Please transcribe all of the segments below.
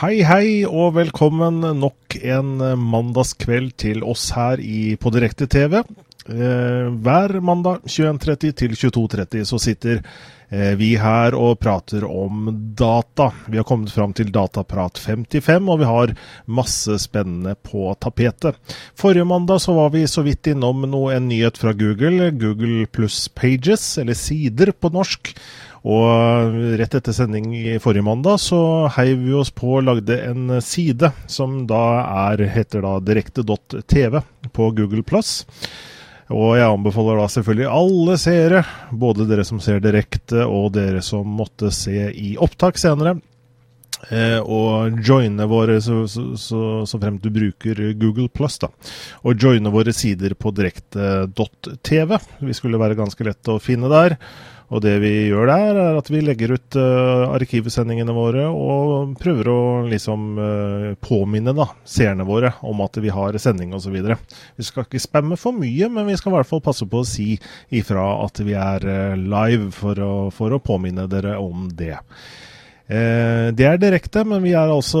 Hei, hei, og velkommen nok en mandagskveld til oss her i, på Direkte TV. Eh, hver mandag 21.30 til 22.30 så sitter eh, vi her og prater om data. Vi har kommet fram til Dataprat 55, og vi har masse spennende på tapetet. Forrige mandag så var vi så vidt innom noe, en nyhet fra Google, Google pluss Pages, eller Sider på norsk. Og rett etter sending i forrige mandag så heiv vi oss på og lagde en side som da er, heter da direkte.tv på Google Plus. Og jeg anbefaler da selvfølgelig alle seere, både dere som ser direkte og dere som måtte se i opptak senere, eh, joine våre, så, så, så, så fremt du bruker Google Plus, da. Og joine våre sider på direkte.tv. Vi skulle være ganske lett å finne der. Og det vi gjør der, er at vi legger ut uh, arkivsendingene våre og prøver å liksom uh, påminne da, seerne våre om at vi har sending osv. Vi skal ikke spamme for mye, men vi skal i hvert fall passe på å si ifra at vi er uh, live, for å, for å påminne dere om det. Eh, det er direkte, men vi er altså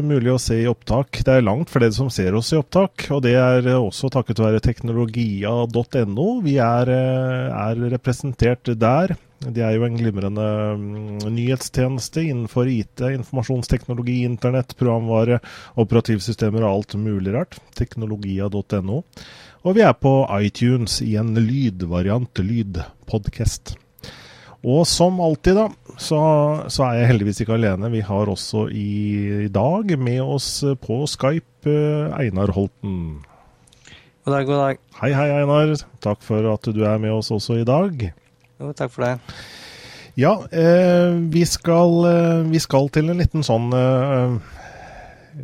mulig å se i opptak. Det er langt flere som ser oss i opptak, og det er også takket være teknologia.no. Vi er, er, representert der. De er jo en glimrende mm, nyhetstjeneste innenfor IT, informasjonsteknologi, internett, programvare, operativsystemer og alt mulig rart. Teknologia.no. Og vi er på iTunes i en lydvariant, lydpodcast. Og som alltid, da, så, så, er jeg heldigvis ikke alene. Vi har også i, dag med oss på Skype eh, Einar Holten. God dag, god dag. Hei, hei, Einar. Takk for at du er med oss også i dag. Jo, takk for det. Ja, eh, vi, skal, eh, vi, skal, til en liten sånn eh,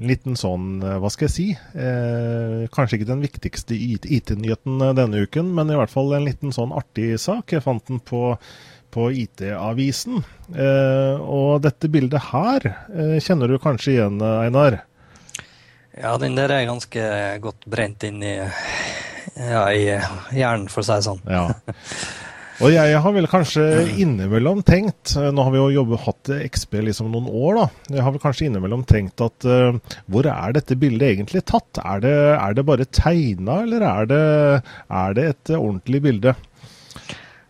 liten sånn, eh, hva skal jeg si eh, Kanskje ikke den viktigste IT-nyheten denne uken, men i hvert fall en liten sånn artig sak. Jeg fant den på på IT-avisen. Eh, og dette bildet her eh, kjenner du kanskje igjen, Einar? Ja, den der er ganske godt brent inn i, ja, i hjernen, for å si det sånn. Ja. Og jeg har vel kanskje innimellom tenkt, eh, nå har vi jo jobbet, hatt XP liksom noen år, da. Jeg har vel kanskje innimellom tenkt at uh, hvor er dette bildet egentlig tatt? Er det, er det bare tegna, eller er det, er det et ordentlig bilde?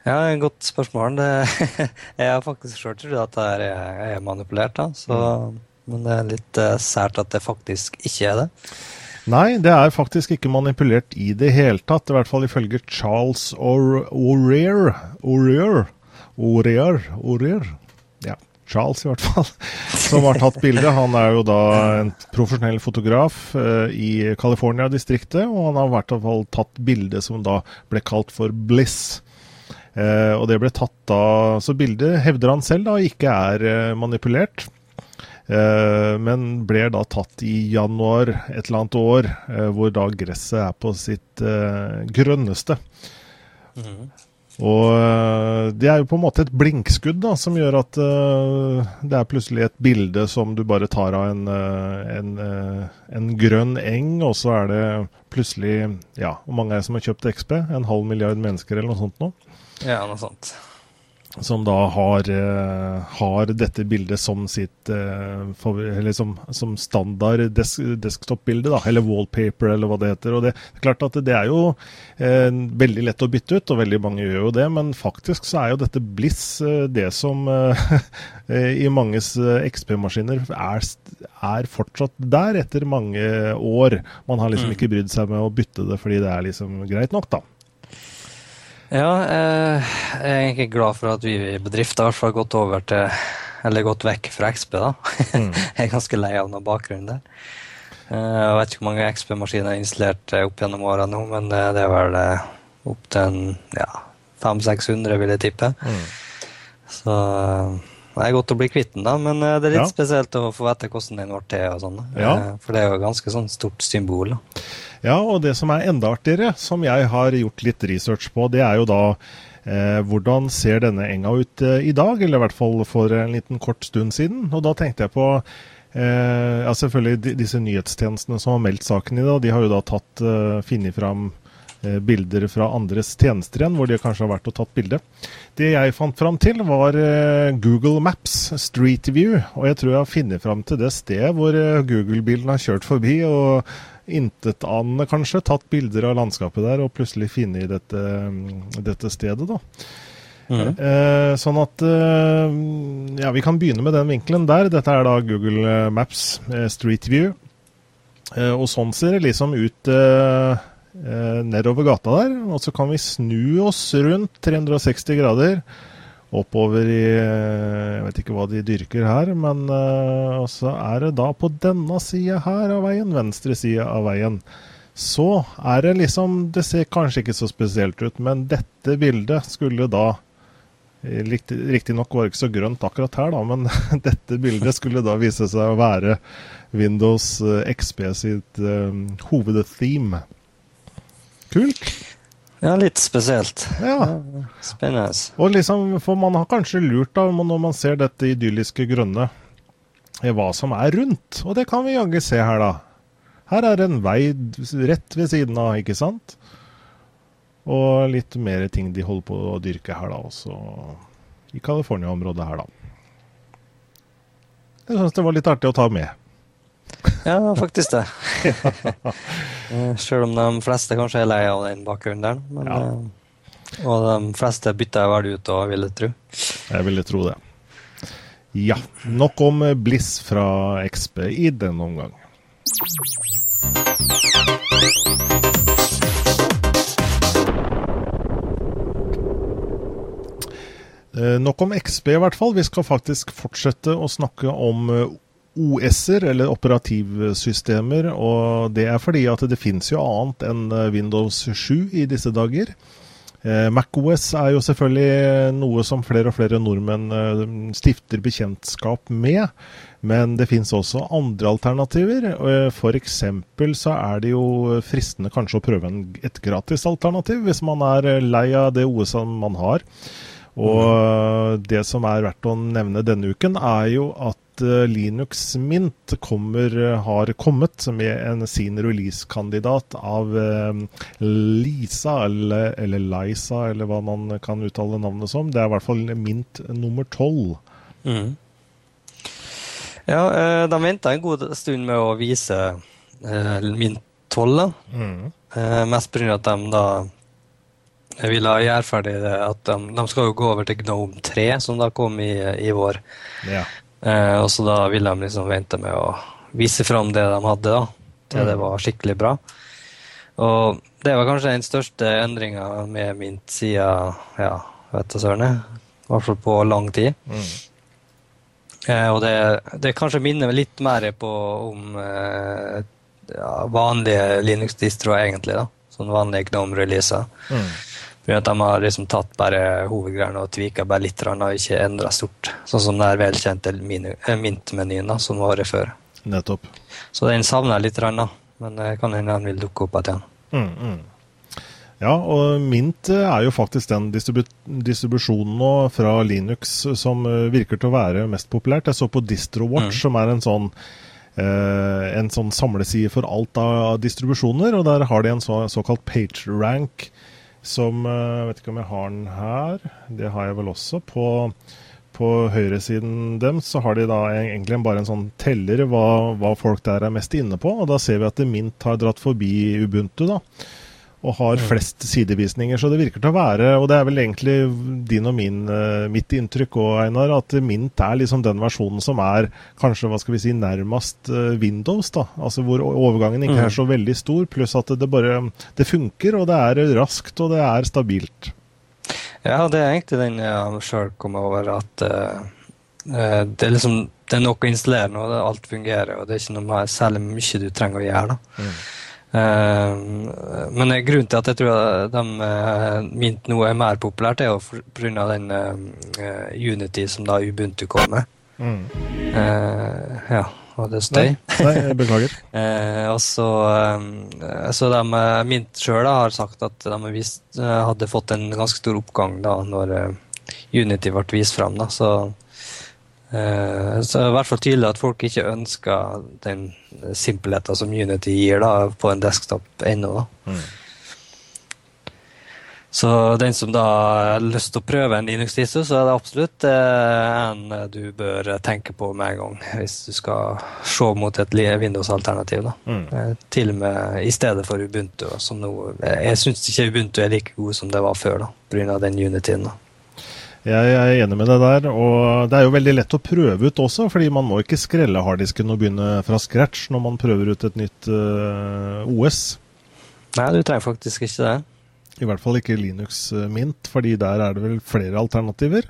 Ja, Godt spørsmål. Det, jeg har faktisk sjøl trodd at det er, er manipulert, da. Så, mm. men det er litt uh, sært at det faktisk ikke er det. Nei, det er faktisk ikke manipulert i det hele tatt. I hvert fall ifølge Charles O'Rear. O'Rear. O'Rear. O'Rear. Ja, Charles i hvert fall. Som har tatt bildet. Han er jo da en profesjonell fotograf uh, i California-distriktet. Og han har i hvert fall tatt bildet som da ble kalt for Bliss. Eh, og det ble tatt da Så bildet hevder han selv da ikke er eh, manipulert. Eh, men ble da tatt i januar et eller annet år, eh, hvor da gresset er på sitt eh, grønneste. Mm. Og eh, det er jo på en måte et blinkskudd da, som gjør at det er plutselig et bilde som du bare tar av en, en, en grønn eng, og så er det plutselig Ja, hvor mange er det som har kjøpt XP? En halv milliard mennesker eller noe sånt nå? Ja, noe sånt. Som da har, uh, har dette bildet som sitt for, Eller som, som standard desk, desktop-bilde, da. Eller wallpaper, eller hva det heter. Og det, det er klart at det er jo uh, veldig lett å bytte ut, og veldig mange gjør jo det. Men faktisk så er jo dette Bliss det som i manges XP-maskiner er, er, fortsatt der etter mange år. Man har liksom mm. ikke brydd seg med å bytte det fordi det er liksom greit nok, da. Ja, eh, jeg er egentlig glad for at vi i bedriften har gått over til Eller gått vekk fra XP, da. Mm. jeg er ganske lei av noe bakgrunn der. Eh, jeg vet ikke hvor mange XP-maskiner jeg har installert opp gjennom åra nå, men det er vel opp til en ja, 500-600, vil jeg tippe. Mm. Så det er godt å bli kvitt den, da, men det er litt ja. spesielt å få vite hvordan den ble til. og sånn. Ja. For det er jo et ganske sånn stort symbol. da. Ja, og det som er enda artigere, som jeg har gjort litt research på, det er jo da eh, hvordan ser denne enga ut eh, i dag, eller i hvert fall for en liten kort stund siden. Og da tenkte jeg på Eh, ja, selvfølgelig Disse nyhetstjenestene som har meldt saken i dag, de har jo da tatt, uh, funnet fram bilder fra andres tjenester igjen, hvor de kanskje har vært og tatt bilde. Det jeg fant fram til, var uh, Google Maps Street View. Og jeg tror jeg har funnet fram til det stedet hvor Google-bilen har kjørt forbi. og intetanende, kanskje, tatt bilder av landskapet der og plutselig funnet dette, dette stedet. da. Mm. Eh, sånn at eh, Ja, vi kan begynne med den vinkelen der. Dette er da Google Maps eh, Street View. Eh, og sånn ser det liksom ut eh, eh, nedover gata der. Og så kan vi snu oss rundt 360 grader oppover i Jeg vet ikke hva de dyrker her, men uh, så er det da på denne sida her av veien, venstre side av veien, så er det liksom Det ser kanskje ikke så spesielt ut, men dette bildet skulle da Riktignok var det ikke så grønt akkurat her, da, men dette bildet skulle da vise seg å være Windows eh, XP sitt um, hovedtheme. Kult. Ja, litt spesielt. Ja. Spennende. Og liksom, For man har kanskje lurt da, når man ser dette idylliske grønne, hva som er rundt. Og det kan vi jaggu se her, da. Her er en vei rett ved siden av, ikke sant? Og litt mer ting de holder på å dyrke her, da, også i California-området her, da. Jeg syns det var litt artig å ta med. Ja, faktisk det. Selv Sjøl om de fleste kanskje er lei av den bakgrunnen der. Men, ja. Eh, og de fleste bytter jeg vel ut òg, vil jeg tro. Jeg ville tro det. Ja. Nok om Bliss fra XB i denne omgang. Eh, nok om XB, i hvert fall. Vi skal faktisk fortsette å snakke om eh, OS-er, eller operativsystemer. Og det er fordi at det finnes jo annet enn eh, Windows 7 i disse dager. MacOS er jo selvfølgelig noe som flere og flere nordmenn stifter bekjentskap med. Men det finnes også andre alternativer. F.eks. så er det jo fristende kanskje å prøve et gratis alternativ, hvis man er lei av det OS-et man har. Og det som er verdt å nevne denne uken, er jo at eh, Linux Mint kommer, har kommet med en sin release-kandidat av eh, Lisa, eller, eller, Liza, eller hva man kan uttale navnet som. Det er i hvert fall Mint nummer tolv. Mm. Ja, eh, de venta en god stund med å vise Mint 12. Mm. Mest pga. at de da jeg vil ha gjøre ferdig det at de, de, skal jo gå over til Gnome 3, som da kom i, i vår. Ja. Eh, og så da vil de liksom vente med å vise fram det de hadde, da, til mm. det var skikkelig bra. Og det var kanskje den største endringa med Mint siden ja, vet du søren, i hvert fall på lang tid. Mm. Eh, og det, det kanskje minner litt mer på om eh, ja, vanlige Linux-distroer, egentlig. da, Sånn vanlige Gnome-releaser. Mm. For at de har liksom tatt bare hovedgreiene og tvika bare litt og ikke endra stort. Sånn som den velkjente eh, Mint-menyen som var før. Nettopp. Så den savner jeg litt, men det kan hende den vil dukke opp igjen. Mm, mm. Ja, og Mint eh, er jo faktisk den distribu distribusjonen nå fra Linux som eh, virker til å være mest populært. Jeg så på DistroWatch, mm. som er en sånn Uh, en sånn samleside for alt av distribusjoner. og Der har de en så, såkalt PageRank som Jeg eh, vet ikke om jeg har den her. Det har jeg vel også. På, på høyresiden deres så har de da egentlig bare en sånn teller hva, hva, folk der er mest inne på. Og da ser vi at Mint har dratt forbi Ubuntu, da og har flest sidevisninger. Så det virker til å være, og det er vel egentlig din og min, uh, mitt inntrykk òg, Einar, at Mint er liksom den versjonen som er kanskje hva skal vi si, nærmest uh, Windows. da, altså Hvor overgangen ikke mm. er så veldig stor, pluss at det bare det funker, og det er raskt og det er stabilt. Ja, det er egentlig den jeg sjøl kom over, at uh, det er liksom det er nok å installere nå, alt fungerer, og det er ikke noe særlig mye du trenger å gjøre. da. Mm. Uh, men grunnen til at jeg tror de uh, Mint nå er mer populært, er jo pga. den Unity som da Ubuntu kom med. Mm. ja, og det støy. Nei, nei beklager. og så, så de, Mint sjøl har sagt at de vist, hadde fått en ganske stor oppgang da når Unity ble vist fram. Da, så så det er i hvert fall tydelig at folk ikke ønsker den simpelheten som Unity gir da, på en desktop ennå. Mm. Så den som da har lyst til å prøve en Linux-disse, så er det absolutt eh, en du bør tenke på med en gang. Hvis du skal se mot et Windows-alternativ. Mm. Eh, til og med i stedet for Ubuntu. Som nå, jeg syns ikke Ubuntu er like god som det var før, da, pga. den Unityen. da. Jeg er enig med deg der. Og det er jo veldig lett å prøve ut også, fordi man må ikke skrelle harddisken og begynne fra scratch når man prøver ut et nytt uh, OS. Nei, du trenger faktisk ikke det. I hvert fall ikke Linux eh, Mint, fordi der er det vel flere alternativer.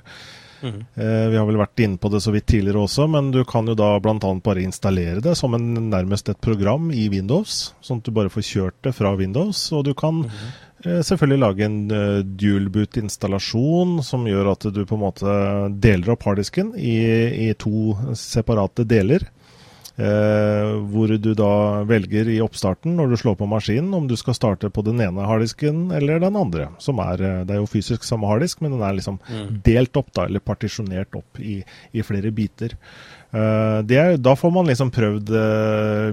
Mm. Eh, vi har vel vært inne på det så vidt tidligere også, men du kan jo da bl.a. bare installere det som en, nærmest et program i Windows, sånn at du bare får kjørt det fra Windows. Og du kan mm. Eh, selvfølgelig lage en uh, dualboot-installasjon som gjør at du på en måte deler opp harddisken i, i to separate deler. Eh, hvor du da velger i oppstarten, når du slår på maskinen, om du skal starte på den ene harddisken eller den andre. Som er, eh, det er jo fysisk samme harddisk, men den er liksom mm. delt opp, da, eller partisjonert opp i, i flere biter. Uh, er, da får man liksom prøvd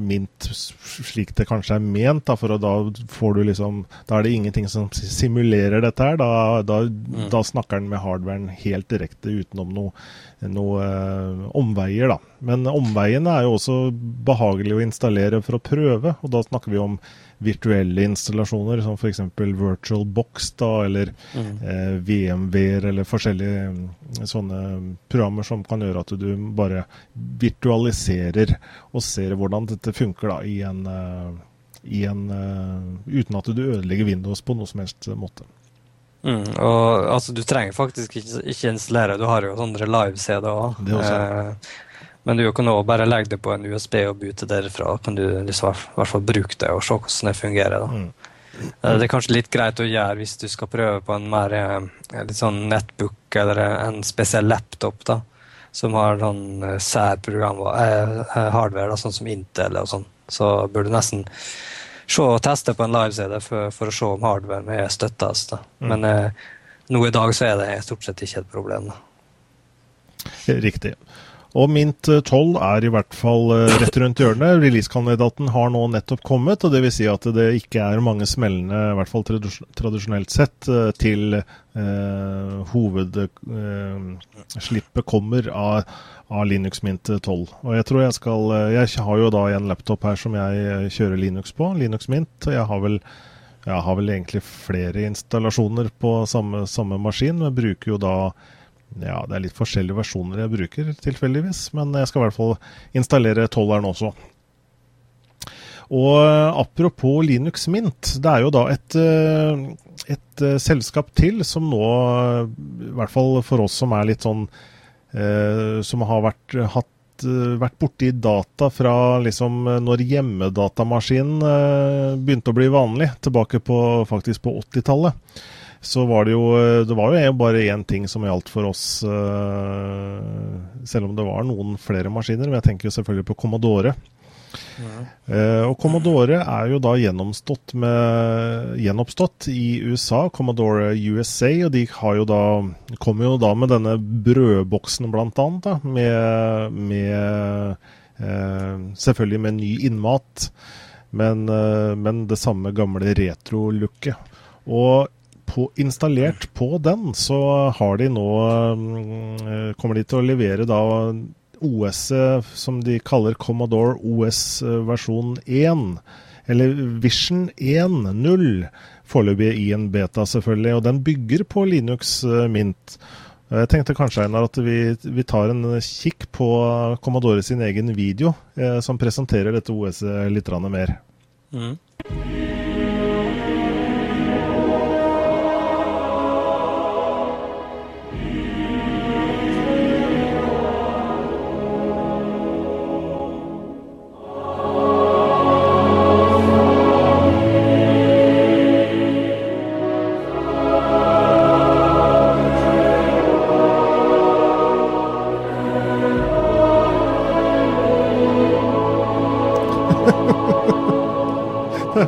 Mint slik det kanskje er ment, da, for da får du liksom Da er det ingenting som simulerer dette her. Da, da, mm. da snakker den med hardwaren helt direkte utenom noe, noe uh, omveier, da. Men omveiene er jo også behagelig å installere for å prøve, og da snakker vi om virtuelle installasjoner, som f.eks. VirtualBox da, eller mm. eh, VMV-er, eller forskjellige mm, sånne programmer som kan gjøre at du bare virtualiserer og ser hvordan dette funker da, i en, uh, i en uh, uten at du ødelegger Windows på noe som helst måte. Mm, og altså, Du trenger faktisk ikke, ikke installere, du har jo sånne live-CD òg. Eh, men du kan også bare legge det på en USB og bute derfra. kan du liksom, i hvert fall bruke det og se hvordan det fungerer. da. Mm. Eh, det er kanskje litt greit å gjøre hvis du skal prøve på en mer eh, litt sånn nettbook eller en spesiell laptop da, som har sånn eh, særprogram eh, hardware, da, sånn som Intel og sånn. Så bør du nesten se og teste på en live-CD for, for, å se om hardware er støttes. Da. Mm. Men eh, nå i dag så er det stort sett ikke et problem. Da. Riktig. Og Mint 12 er i hvert fall eh, rett rundt hjørnet. Releasekandidaten har nå nettopp kommet, og dvs. Si at det ikke er mange smellende, i hvert fall tradisjonelt sett, eh, til eh, hovedslippet eh, kommer av, av, Linux Mint 12. Og jeg tror jeg skal Jeg har jo da en laptop her som jeg kjører Linux på, Linux Mint. jeg har vel jeg har vel egentlig flere installasjoner på samme, samme maskin, men bruker jo da ja, det er litt forskjellige versjoner jeg bruker, tilfeldigvis. Men jeg skal i hvert fall installere 12-eren også. Og eh, apropos Linux Mint, det er jo da et, eh, et eh, selskap til som nå, i hvert fall for oss som er litt sånn Som har vært, hatt, vært borti data fra liksom når hjemmedatamaskinen begynte å bli vanlig, tilbake på faktisk på 80-tallet så var det jo Det var jo bare én ting som gjaldt for oss, selv om det var noen flere maskiner. Men jeg tenker jo selvfølgelig på Commodore. Uh, og Commodore er jo da med, gjenoppstått i USA, Commodore USA. Og de jo da, kommer jo da med denne brødboksen, blant annet. Da, med, med uh, Selvfølgelig med ny innmat, men, men det samme gamle retro-looket. Og på, installert på den, så har de nå mm, Kommer de til å levere da OS som de kaller Commodore OS versjon 1. Eller Vision 1.0, foreløpig i en beta, selvfølgelig. Og den bygger på Linux eh, Mint. Jeg tenkte kanskje Einar, at vi, vi, tar en kikk på Commodore sin egen video, eh, som presenterer dette OS-et litt mer. Mm.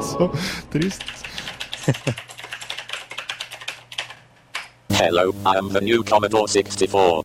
trist. Hello, I am the new Commodore 64.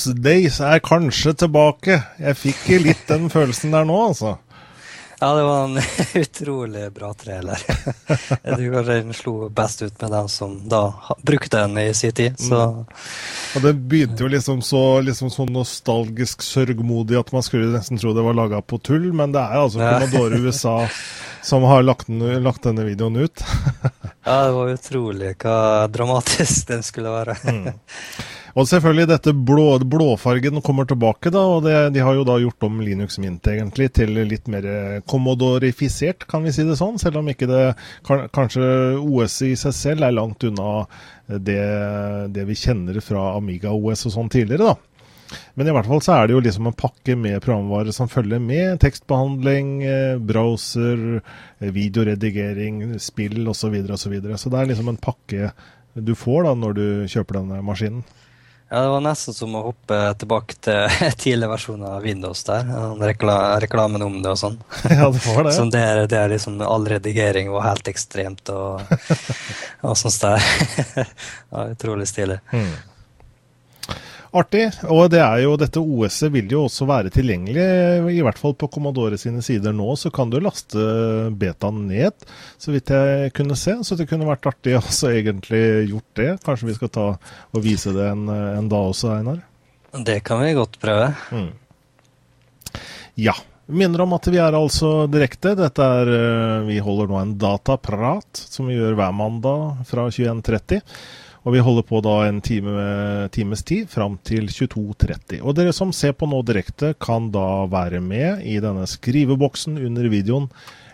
Those days er kanskje tilbake. Jeg fikk litt den følelsen der nå, altså. Ja, det var en utrolig bra trailer. Jeg tror den slo best ut med dem som da brukte den i sin tid. Så. Mm. Og det begynte jo liksom så, liksom så nostalgisk sørgmodig at man skulle nesten tro det var laga på tull, men det er altså Commodore USA som har lagt, den, lagt denne videoen ut. ja, det var utrolig hva dramatisk den skulle være. mm. Og selvfølgelig dette blå, blåfargen kommer tilbake, da, og det, de har jo da gjort om Linux Mint egentlig til litt mer kommodorifisert, kan vi si det sånn. Selv om ikke det kanskje OS i seg selv er langt unna det, det vi kjenner fra Amiga OS og sånn tidligere, da. Men i hvert fall så er det jo liksom en pakke med programvare som følger med. Tekstbehandling, eh, browser, videoredigering, spill osv. Så, videre, og så, videre. så det er liksom en pakke du får da når du kjøper denne maskinen. Ja, Det var nesten som å hoppe tilbake til tidligere versjoner av Windows der. Rekla reklamen om det og sånn. Ja, det var det. Som det er, det er liksom All redigering var helt ekstremt og, og sånt der. ja, utrolig stilig. Mm. Artig. Og det er jo, dette OS-et vil jo også være tilgjengelig, i hvert fall på Commodore sine sider nå. Så kan du laste betaen ned, så vidt jeg kunne se. Så det kunne vært artig å egentlig gjort det. Kanskje vi skal ta og vise det en, en dag også, Einar? Det kan vi godt prøve. Mm. Ja. Minner om at vi er altså direkte. Dette er, eh, Vi holder nå en dataprat som vi gjør hver mandag fra 21.30. Og vi holder på da en time, times tid fram til 22.30. Og dere som ser på nå direkte, kan da være med i denne skriveboksen under videoen.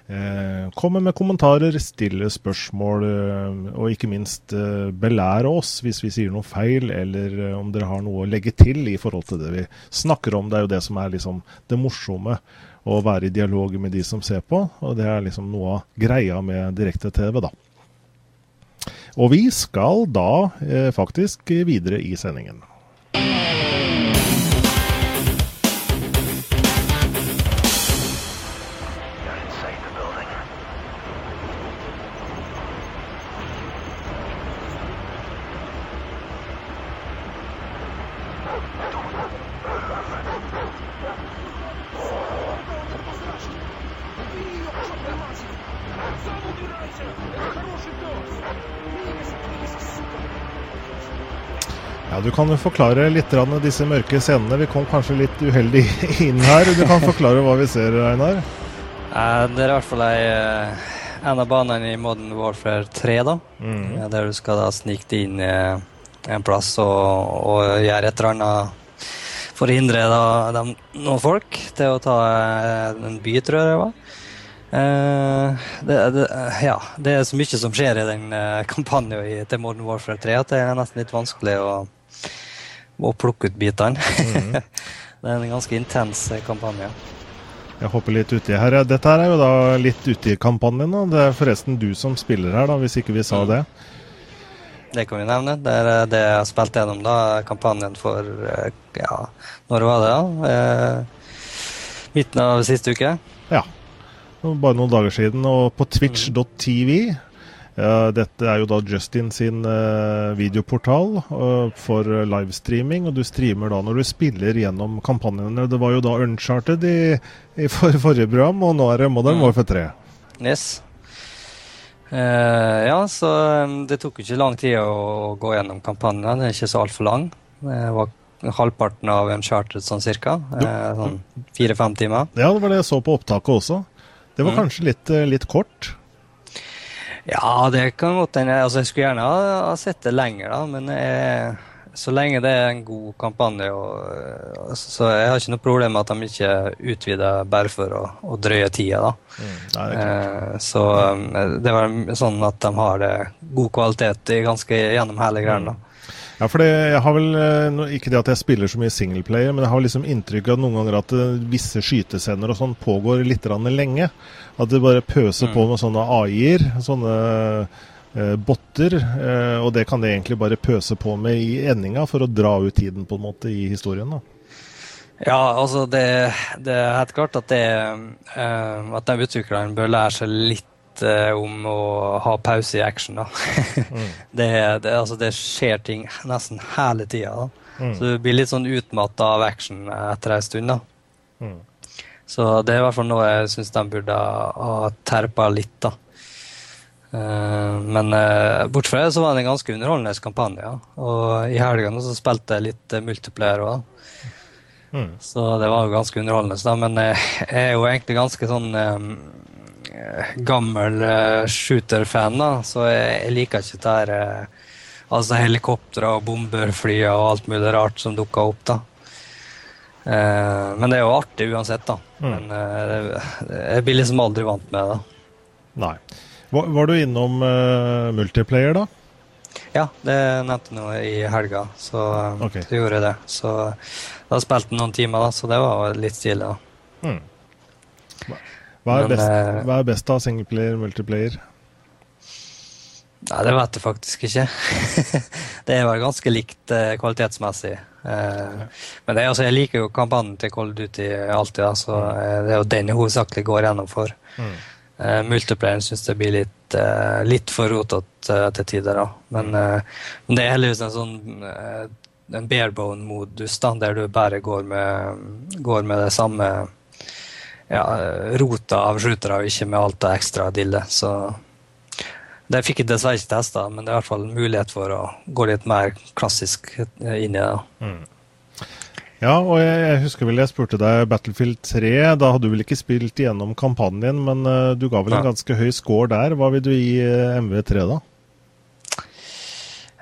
Eh, komme med kommentarer, stille spørsmål, eh, og ikke minst eh, belære oss hvis vi sier noe feil, eller eh, om dere har noe å legge til i forhold til det vi snakker om. Det er jo det som er liksom det morsomme, å være i dialog med de som ser på. Og det er liksom noe av greia med direkte-TV, da. Og vi skal da eh, faktisk videre i sendingen. Du kan jo forklare litt av disse mørke scenene. Vi kom kanskje litt uheldig inn her. Du kan forklare hva vi ser, Einar? Eh, det er i hvert fall eh, en av banene i Modern Warfare 3, da. Mm. Der du skal da snike deg inn i en plass og, og gjøre et eller annet for å hindre da, de, noen folk til å ta eh, en by, tror jeg det var. Uh, det, det, ja, det er så mye som skjer i den kampanjen til Modern Warfare 3 at det er nesten litt vanskelig å og plukke ut bitene. Mm. det er en ganske intens eh, kampanje. Jeg hopper litt uti her. Dette her er jo da litt uti kampanjen. Da. Det er forresten du som spiller her, da, hvis ikke vi sa mm. det. Det kan vi nevne. Det er eh, det jeg har spilt gjennom da, kampanjen for eh, ja, når var det? da? Eh, midten av siste uke. Ja. Bare noen dager siden. Og på twitch.tv ja, dette er jo da Justin sin uh, videoportal uh, for livestreaming, og du streamer da når du spiller gjennom kampanjene. Det var jo da Uncharted i, i for, forrige program, og nå er det Modern mm. Warfare 3. Yes. Uh, ja, så um, det tok jo ikke lang tid å, gå gjennom kampanjen. Den er ikke så altfor lang. Det var halvparten av Uncharted sånn cirka. sånn fire-fem timer. Ja, det var det jeg så på opptaket også. Det var mm. kanskje litt, litt kort. Ja, det kan godt hende. Altså, jeg skulle gjerne ha, sett det lenger, da, men jeg, så lenge det er en god kampanje, og, så jeg har ikke noe problem med at de ikke utvider bare for å, å drøye tida. da. Mm, nei, det eh, så um, det var sånn at de har det god kvalitet ganske gjennom hele greia. Mm. Ja, for det, jeg har vel, eh, Ikke det at jeg spiller så mye singleplayer, men jeg har liksom inntrykk av noen ganger at eh, visse skytescener og sånn pågår litt lenge. At det bare pøser mm. på med sånne AI-er, sånne eh, botter. Og det kan det egentlig bare pøse på med i endinga for å dra ut tiden på en måte i historien. da. Ja, altså det, det, er helt klart at det eh, at de utviklerne bør lære seg litt litt eh, om å ha pause i action. da. mm. det, det, altså, det, skjer ting nesten hele tida. Mm. Så du blir litt sånn utmatta av action etter ei stund. da. Mm. Så det er i hvert fall noe jeg syns de burde ha terpa litt. da. Uh, men uh, bort fra det så var det en ganske underholdende kampanje. Ja. Og i helgene så spilte jeg litt multiplayer òg. Mm. Så det var jo ganske underholdende. Da. Men jeg er jo egentlig ganske sånn um, gammel shooter-fan, da. Så jeg, jeg, liker ikke det her altså helikoptre og bomberfly og alt mulig rart som dukker opp. da. men det er jo artig uansett, da. Mm. Men jeg blir liksom aldri vant med det. Nei. Var, var du innom uh, multiplayer, da? Ja, det nevnte jeg nå i helga, så okay. så gjorde jeg det. Så da spilte jeg noen timer, da, så det var litt stilig. da. Mm. Hva, er Men, best, uh, hva er best av singleplayer, multiplayer? Nei, det vet jeg faktisk ikke. det er vel ganske likt uh, kvalitetsmessig. Uh, men det, altså, jeg liker jo kampanjen til Cold Duty alltid, da, så det er jo den jeg hovedsakelig går gjennom for. Mm. Multiplayeren syns det blir litt, litt for rotete til tider. Da. Men, men, det er heldigvis en sånn en barebone-modus der du bare går med, går med det samme ja, rota av skytere, og ikke med alt det ekstra dillet. Så det fikk jeg dessverre ikke testa, men det er i hvert fall mulighet for å gå litt mer klassisk inn i det. Mm. Ja, og jeg, husker vel jeg spurte deg Battlefield 3. Da hadde du vel ikke spilt igjennom kampanjen, men uh, du ga vel en ganske høy score der. Hva vil du gi uh, MV3, da?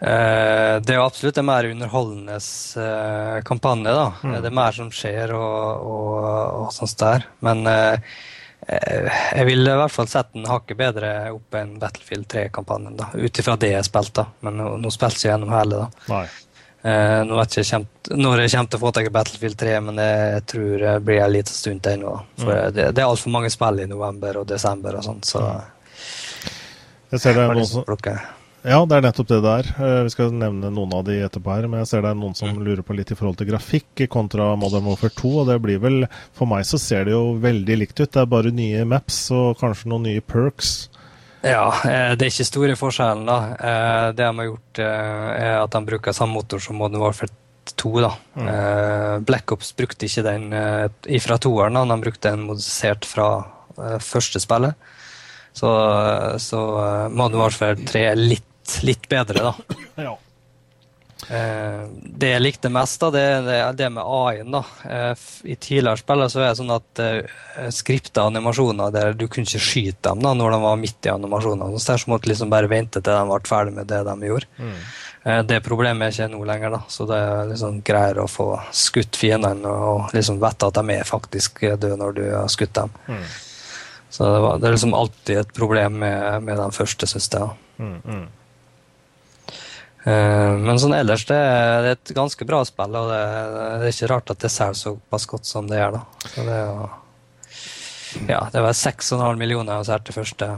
Uh, det er jo absolutt en mer underholdende kampanje. da. Mm. Det er mer som skjer og, og, og sånt der. Men jeg vil i hvert fall sette den hakket bedre opp enn Battlefield 3-kampanjen. da, Ut ifra det jeg spilte. Men nå, nå spilte jeg gjennom hele. da. Uh, nå vet jeg ikke når jeg kommer til å få tak i Battlefield 3, men jeg tror det blir en liten stund til ennå. For mm. det, det, er altfor mange spill i november og desember og sånt, så Jeg ser det er noen som Ja, det er nettopp det der. er. vi skal nevne noen av de etterpå her, men jeg ser det er noen som lurer på litt i forhold til grafikk kontra Modern Warfare 2, og det blir vel For meg så ser det jo veldig likt ut. Det er bare nye maps og kanskje noen nye perks. Ja, eh, det er ikke store forskjellen. da. Eh, det de har gjort, eh, er at de bruker samme motor som Modern Warfare 2. da. Mm. Black Ops brukte ikke den fra toeren, de brukte den modifisert fra første spillet. Så, så Modern Warfare 3 er litt, litt bedre, da. Ja. Eh, det jeg likte mest, da, det er det, med AI-en. da. Eh, I tidligere spill så er det sånn at uh, skripta animasjoner der du kunne ikke skyte dem da, når de var midt i animasjonene. Så der måtte liksom bare vente til de ble ferdig med det de gjorde. Mm. Uh, det problemet er ikke nå lenger, da. så det er liksom greier å få skutt fiendene og liksom vite at de er faktisk døde når du har skutt dem. Mm. Så det, var, det, er liksom alltid et problem med, med den første, syns jeg. Mm, mm. Eh, men sånn ellers, det er, et ganske bra spill, og det, er ikke rart at det selger såpass godt som det gjør. da. Så det, er, ja, det var 6,5 millioner jeg har til første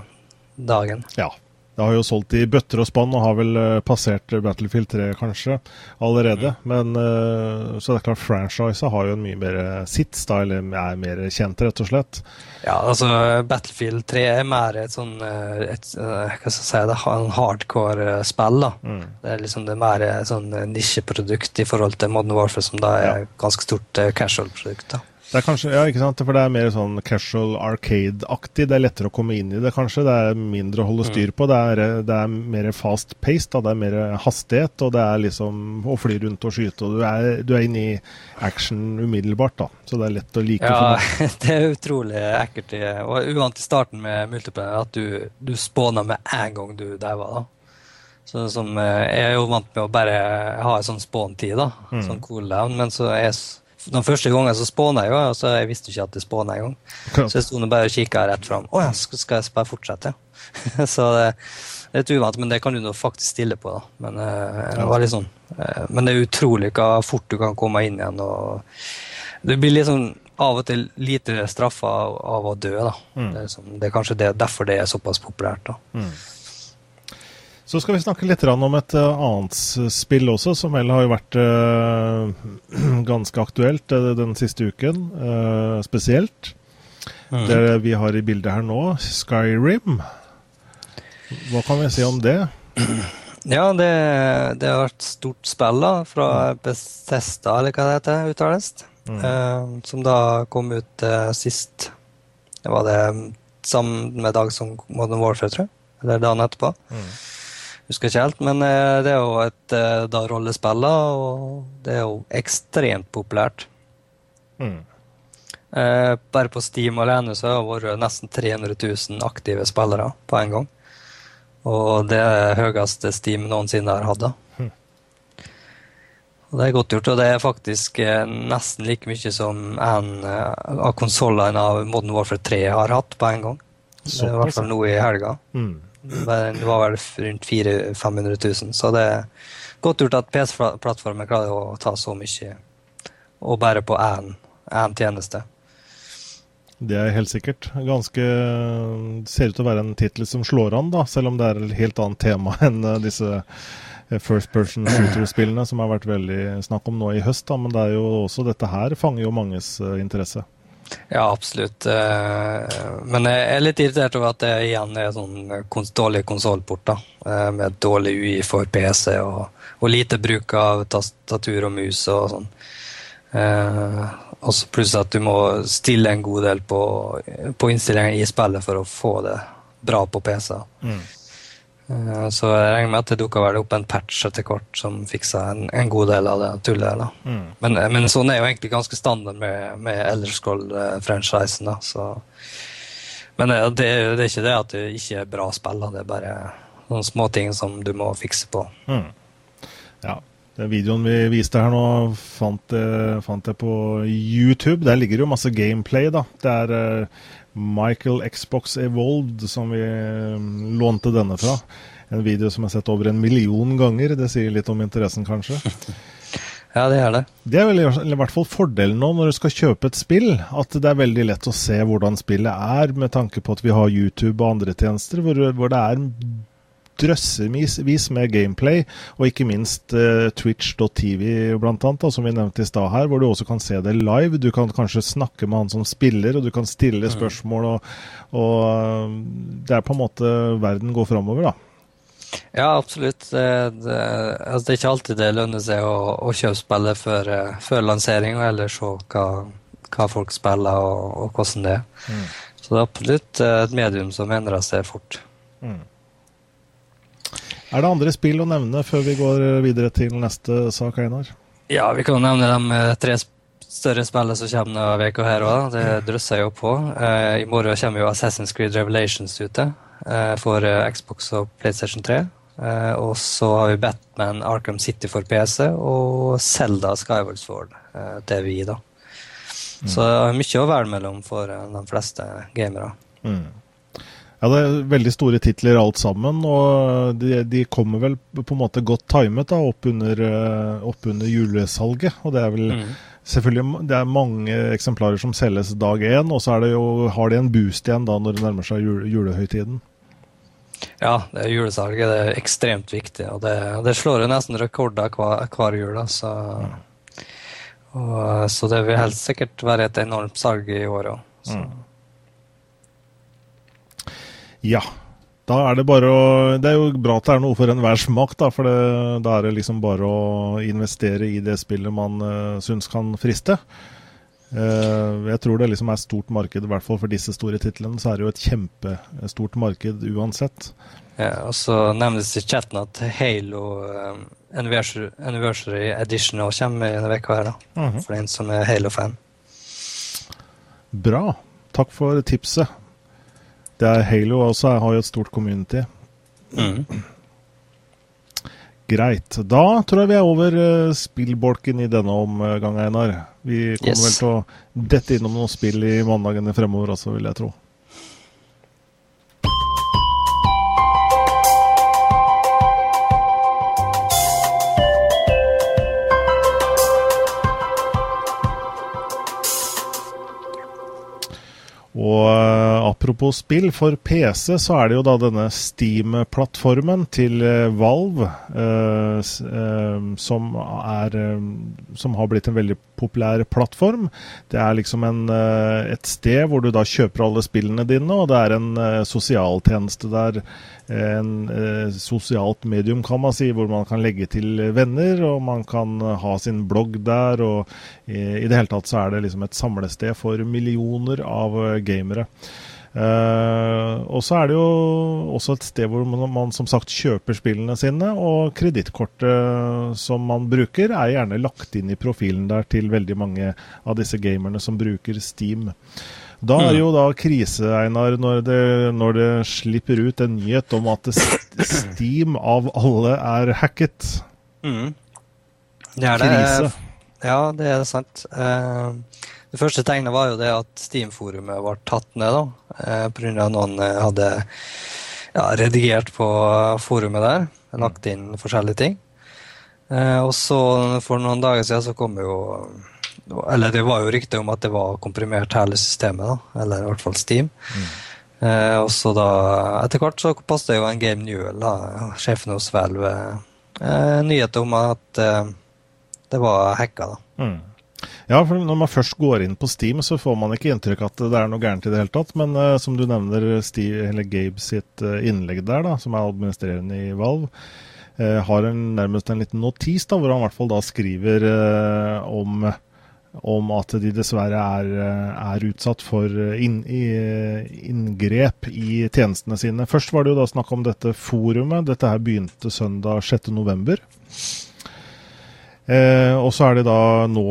dagen. Ja, det har jo solgt i bøtter og spann og har vel uh, passert Battlefield 3 kanskje allerede. Mm. Men uh, Så det er klart franchisa har jo en mye mer sits, da, eller er mer kjent, rett og slett. Ja, altså Battlefield 3 er mer et sånn et, hva skal jeg si, det en hardcore spill. da. Mm. Det er liksom det er mer sånn nisjeprodukt i forhold til Modern Warfare, som da er ja. ganske stort casual-produkt. da. Det er kanskje, ja, ikke sant? For det er mer sånn casual arcade-aktig. Det er lettere å komme inn i det, kanskje. Det er mindre å holde mm. styr på. Det er, det er mer fast pace, da. det er mer hastighet. Og det er liksom å fly rundt og skyte. Og du er, du er inne i action umiddelbart, da. Så det er lett å like. Ja, det er utrolig ekkelt. Og uvant i starten med multiplayer at du, du spåna med en gang du daua. Så, som, eh, jeg er jo vant med å bare ha en sånn spawn-tid, da. Mm. Sånn cooldown. Men så er jeg den første gangen så spåna jeg jo, og så jeg visste ikke at det spåna engang. Så jeg sto bare og kikka rett fram. Å ja, skal jeg bare fortsette? Så det, det er litt uvant, men det kan du nå faktisk stille på. da. Men, uh, det var litt sånn. Men det er utrolig hva fort du kan komme inn igjen. og Det blir sånn av og til lite straffa av å dø. da. Mm. Det, er liksom, det, er kanskje det, derfor det er såpass populært. da. Mm. Så skal vi snakke litt om et uh, annet spill også, som vel har vært uh, ganske aktuelt uh, den siste uken, spesielt. Mm. Det vi har i bildet her nå, Skyrim. Hva kan vi si om det? Ja, det, det har vært stort spill da, fra Bethesda, eller hva det heter, uttales. Mm. Uh, som da kom ut uh, sist Det var det samme dag som Modern Warfare, tror jeg. Eller dagen etterpå. Mm. Husker ikke helt, men uh, det er jo et da rollespill, og det er jo ekstremt populært. Mm. bare på Steam alene så har det vært nesten 300 000 aktive spillere på en gang. Og det er høyeste Steam noensinne har hatt. Mm. Og det er godt gjort, og det er faktisk eh, nesten like mye som en eh, av konsollene av Modern Warfare 3 har hatt på en gang. Det er I hvert fall nå i helga. Mm. Det var vel rundt 400 500 000, så det er godt gjort at PC-plattformen klarer å ta så mye, og bare på én tjeneste. Det er helt sikkert. Ganske Ser ut til å være en tittel som slår an, da, selv om det er et helt annet tema enn eh, disse eh, first person shooter-spillene som har vært veldig snakk om nå i høst. Da. Men det er jo også dette her fanger jo manges uh, interesse. Ja, absolutt. Men jeg er litt irritert over at det igjen er sånn dårlig konsollporter. Med dårlig UI for PC og, og lite bruk av tastatur og mus og sånn. Og pluss at du må stille en god del på, på innstillinger i spillet for å få det bra på PC. Mm. Uh, så jeg regner med at det dukka opp en patch etter hvert som fiksa en, en god del av det tullet. Mm. Men, men, sånn er jo egentlig ganske standard med, med Elderscroll-franchisen. Men det, det, det, er ikke det at det ikke er bra spill, det er bare noen småting som du må fikse på. Mm. Ja, den videoen vi viste her nå, fant fant jeg på YouTube. Der ligger jo masse gameplay, da. Det er Michael Xbox Evolved som vi um, lånte denne fra. En video som er sett over en million ganger. Det sier litt om interessen, kanskje? Ja, det er det. Det er vel i hvert fall fordelen nå når du skal kjøpe et spill, at det er veldig lett å se hvordan spillet er, med tanke på at vi har YouTube og andre tjenester hvor, hvor det er drøssevis med gameplay, og ikke minst uh, Twitch.tv blant annet, som vi nevnte i stad her, hvor du også kan se det live. Du kan kanskje snakke med han som spiller, og du kan stille spørsmål, og, og uh, det er på en måte verden går framover, da. Ja, absolutt. Det, det, altså det, er ikke alltid det lønner seg å, å kjøpe spillet før, uh, før lansering, og ellers se hva, hva, folk spiller og, og hvordan det er. Mm. Så det er absolutt et medium som endrer seg fort. Mm. Er det andre spill å nevne før vi går videre til neste sak, Einar? Ja, vi kan nevne de tre større spillene som kommer denne uka her òg. Det drøsser jo på. Eh, I morgen kommer jo Assassin's Creed Revelations ute eh, for eh, Xbox og PlayStation 3. og så har vi Batman Arkham City for PC og Zelda Skyward Sword til vi, da. Mm. Så mye å velge mellom for de fleste gamere. Mm. Ja, det er veldig store titler alt sammen, og de, de kommer vel på en måte godt timet da, opp under, eh, opp under julesalget. Og det er vel mm. selvfølgelig det er mange eksemplarer som selges dag én, og så jo, har de en boost igjen da når det nærmer seg jule, julehøytiden. Ja, det er julesalget det er ekstremt viktig, og det, det slår jo nesten rekorder hver, hver jul. Så, mm. og, så det vil helt sikkert være et enormt salg i år òg. Ja. Da er det bare å Det er jo bra at det er noe for enhver smak, da. For det, da er det liksom bare å investere i det spillet man uh, syns kan friste. Uh, jeg tror det liksom er stort marked, i hvert fall for disse store titlene. Så er det jo et kjempestort marked uansett. Ja, og så nevnes i chatten at Halo um, Anniversary, Anniversary Edition kommer i denne uka her, da. Uh mhm. -huh. For den som er Halo-fan. Bra. Takk for tipset. Det er Halo også jeg har jo et stort community. Mm. Greit. Da tror jeg vi er over uh, spillbolken i denne omgang, Einar. Vi kommer yes. vel til å dette innom noen spill i mandagene fremover også, vil jeg tro. Og uh, apropos spill, for PC så er det jo da denne Steam-plattformen til eh, Valve eh, eh, som, er, som har blitt en veldig populær plattform. Det er liksom en, et sted hvor du da kjøper alle spillene dine, og det er en sosialtjeneste der. En sosialt medium, kan man si, hvor man kan legge til venner, og man kan ha sin blogg der. og I det hele tatt så er det liksom et samlested for millioner av gamere. Eh, og så er det jo også et sted hvor man, man som sagt kjøper spillene sine, og kredittkortet som man bruker, er gjerne lagt inn i profilen der til veldig mange av disse gamerne som bruker Steam. Da er det jo da krise, Einar, når det, når det slipper ut en nyhet om at Steam av alle er hacket. Mm. Det er det. Krise. Ja, det er sant. Uh, det første tegnet var jo det at Steam-forumet ble tatt ned, da, eh, pga. noen eh, hadde ja, redigert på forumet der, lagt inn forskjellige ting. Eh, og så for noen dager siden så kom jo Eller det var jo rykte om at det var komprimert hele systemet, da, eller i hvert fall Steam. Mm. Eh, og så da, etter hvert så passet jo en Game Newell, da, sjefen hos Valve, eh, nyheter om at eh, det var hacka. da. Mm. Ja, for når man først går inn på Steam, så får man ikke inntrykk at det er noe gærent i det hele tatt. Men eh, som du nevner, Steve, eller Gabe sitt uh, innlegg der, da, som er administrerende i Valve, eh, har en, nærmest en liten notis da, hvor han i hvert fall da skriver om, om at de dessverre er, er utsatt for inn, i, inngrep i tjenestene sine. Først var det jo da snakk om dette forumet. Dette her begynte søndag 6.11. Eh, og så er det da nå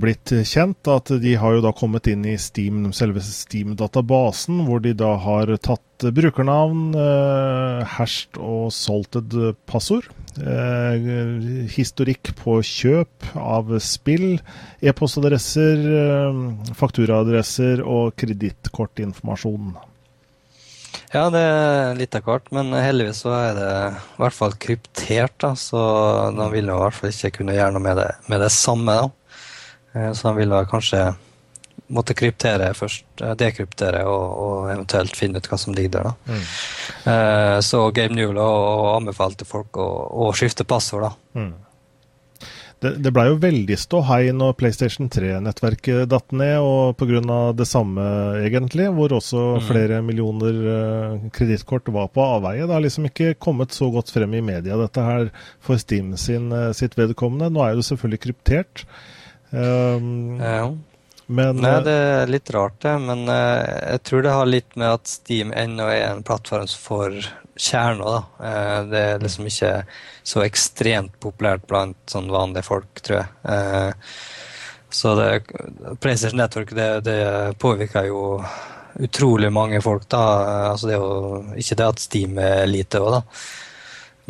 blitt kjent at de har jo da kommet inn i Steam, selve Steam-databasen, hvor de da har tatt brukernavn, eh, hashed og salted passord. Eh, historikk på kjøp av spill, e-postadresser, eh, fakturaadresser og kredittkortinformasjon. Ja, det er litt av hvert, men heldigvis så er det i hvert fall kryptert. da, Så de vil i hvert fall ikke kunne gjøre noe med det, med det samme. da. Eh, så de vil kanskje måtte kryptere først, eh, dekryptere og, og, eventuelt finne ut hva som ligger der. da. Mm. Eh, så Game Newell anbefalte folk å, å skifte passord. da. Mm. Det, det blei jo veldig ståhei når PlayStation 3-nettverket datt ned, og pga. det samme, egentlig, hvor også mm. flere millioner uh, kredittkort var på avveie. Det har liksom ikke kommet så godt frem i media, dette her, for Steam sin, uh, sitt vedkommende. Nå er det selvfølgelig kryptert. Um, ja. Men, Nei, det er litt rart, det. Men uh, jeg tror det har litt med at Steam ennå er en plattform for kjerna. da. Uh, det er liksom ikke så ekstremt populært blant sånn vanlige folk, tror jeg. Eh, så det, PlayStation Network det, det påvirker jo utrolig mange folk, da. Altså det er jo ikke det at Steam er lite òg, da.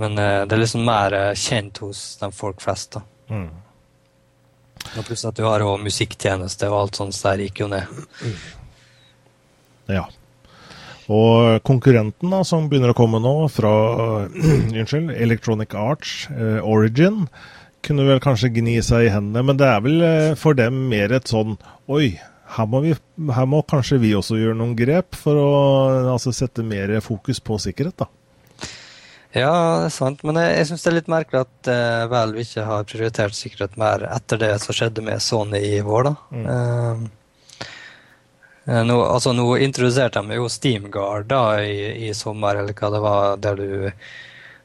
Men eh, det er liksom mer kjent hos de folk flest, da. Mm. Og pluss at du har jo musikktjeneste og alt sånt, så der gikk jo ned. Ja. Og konkurrenten da, som begynner å komme nå, fra unnskyld, Electronic Arts, eh, Origin, kunne vel kanskje gni seg i hendene. Men det er vel uh, for dem mer et sånn Oi, her må, vi, her må, kanskje vi også gjøre noen grep for å altså, sette mer fokus på sikkerhet, da. Ja, det er sant. Men jeg, jeg syns det er litt merkelig at uh, Valve ikke har prioritert sikkerhet mer etter det som skjedde med Sony i vår. da. Mm. Uh, Eh, nå, altså, nå introduserte de jo SteamGuard da, i, i, sommer, eller hva det var, der, du,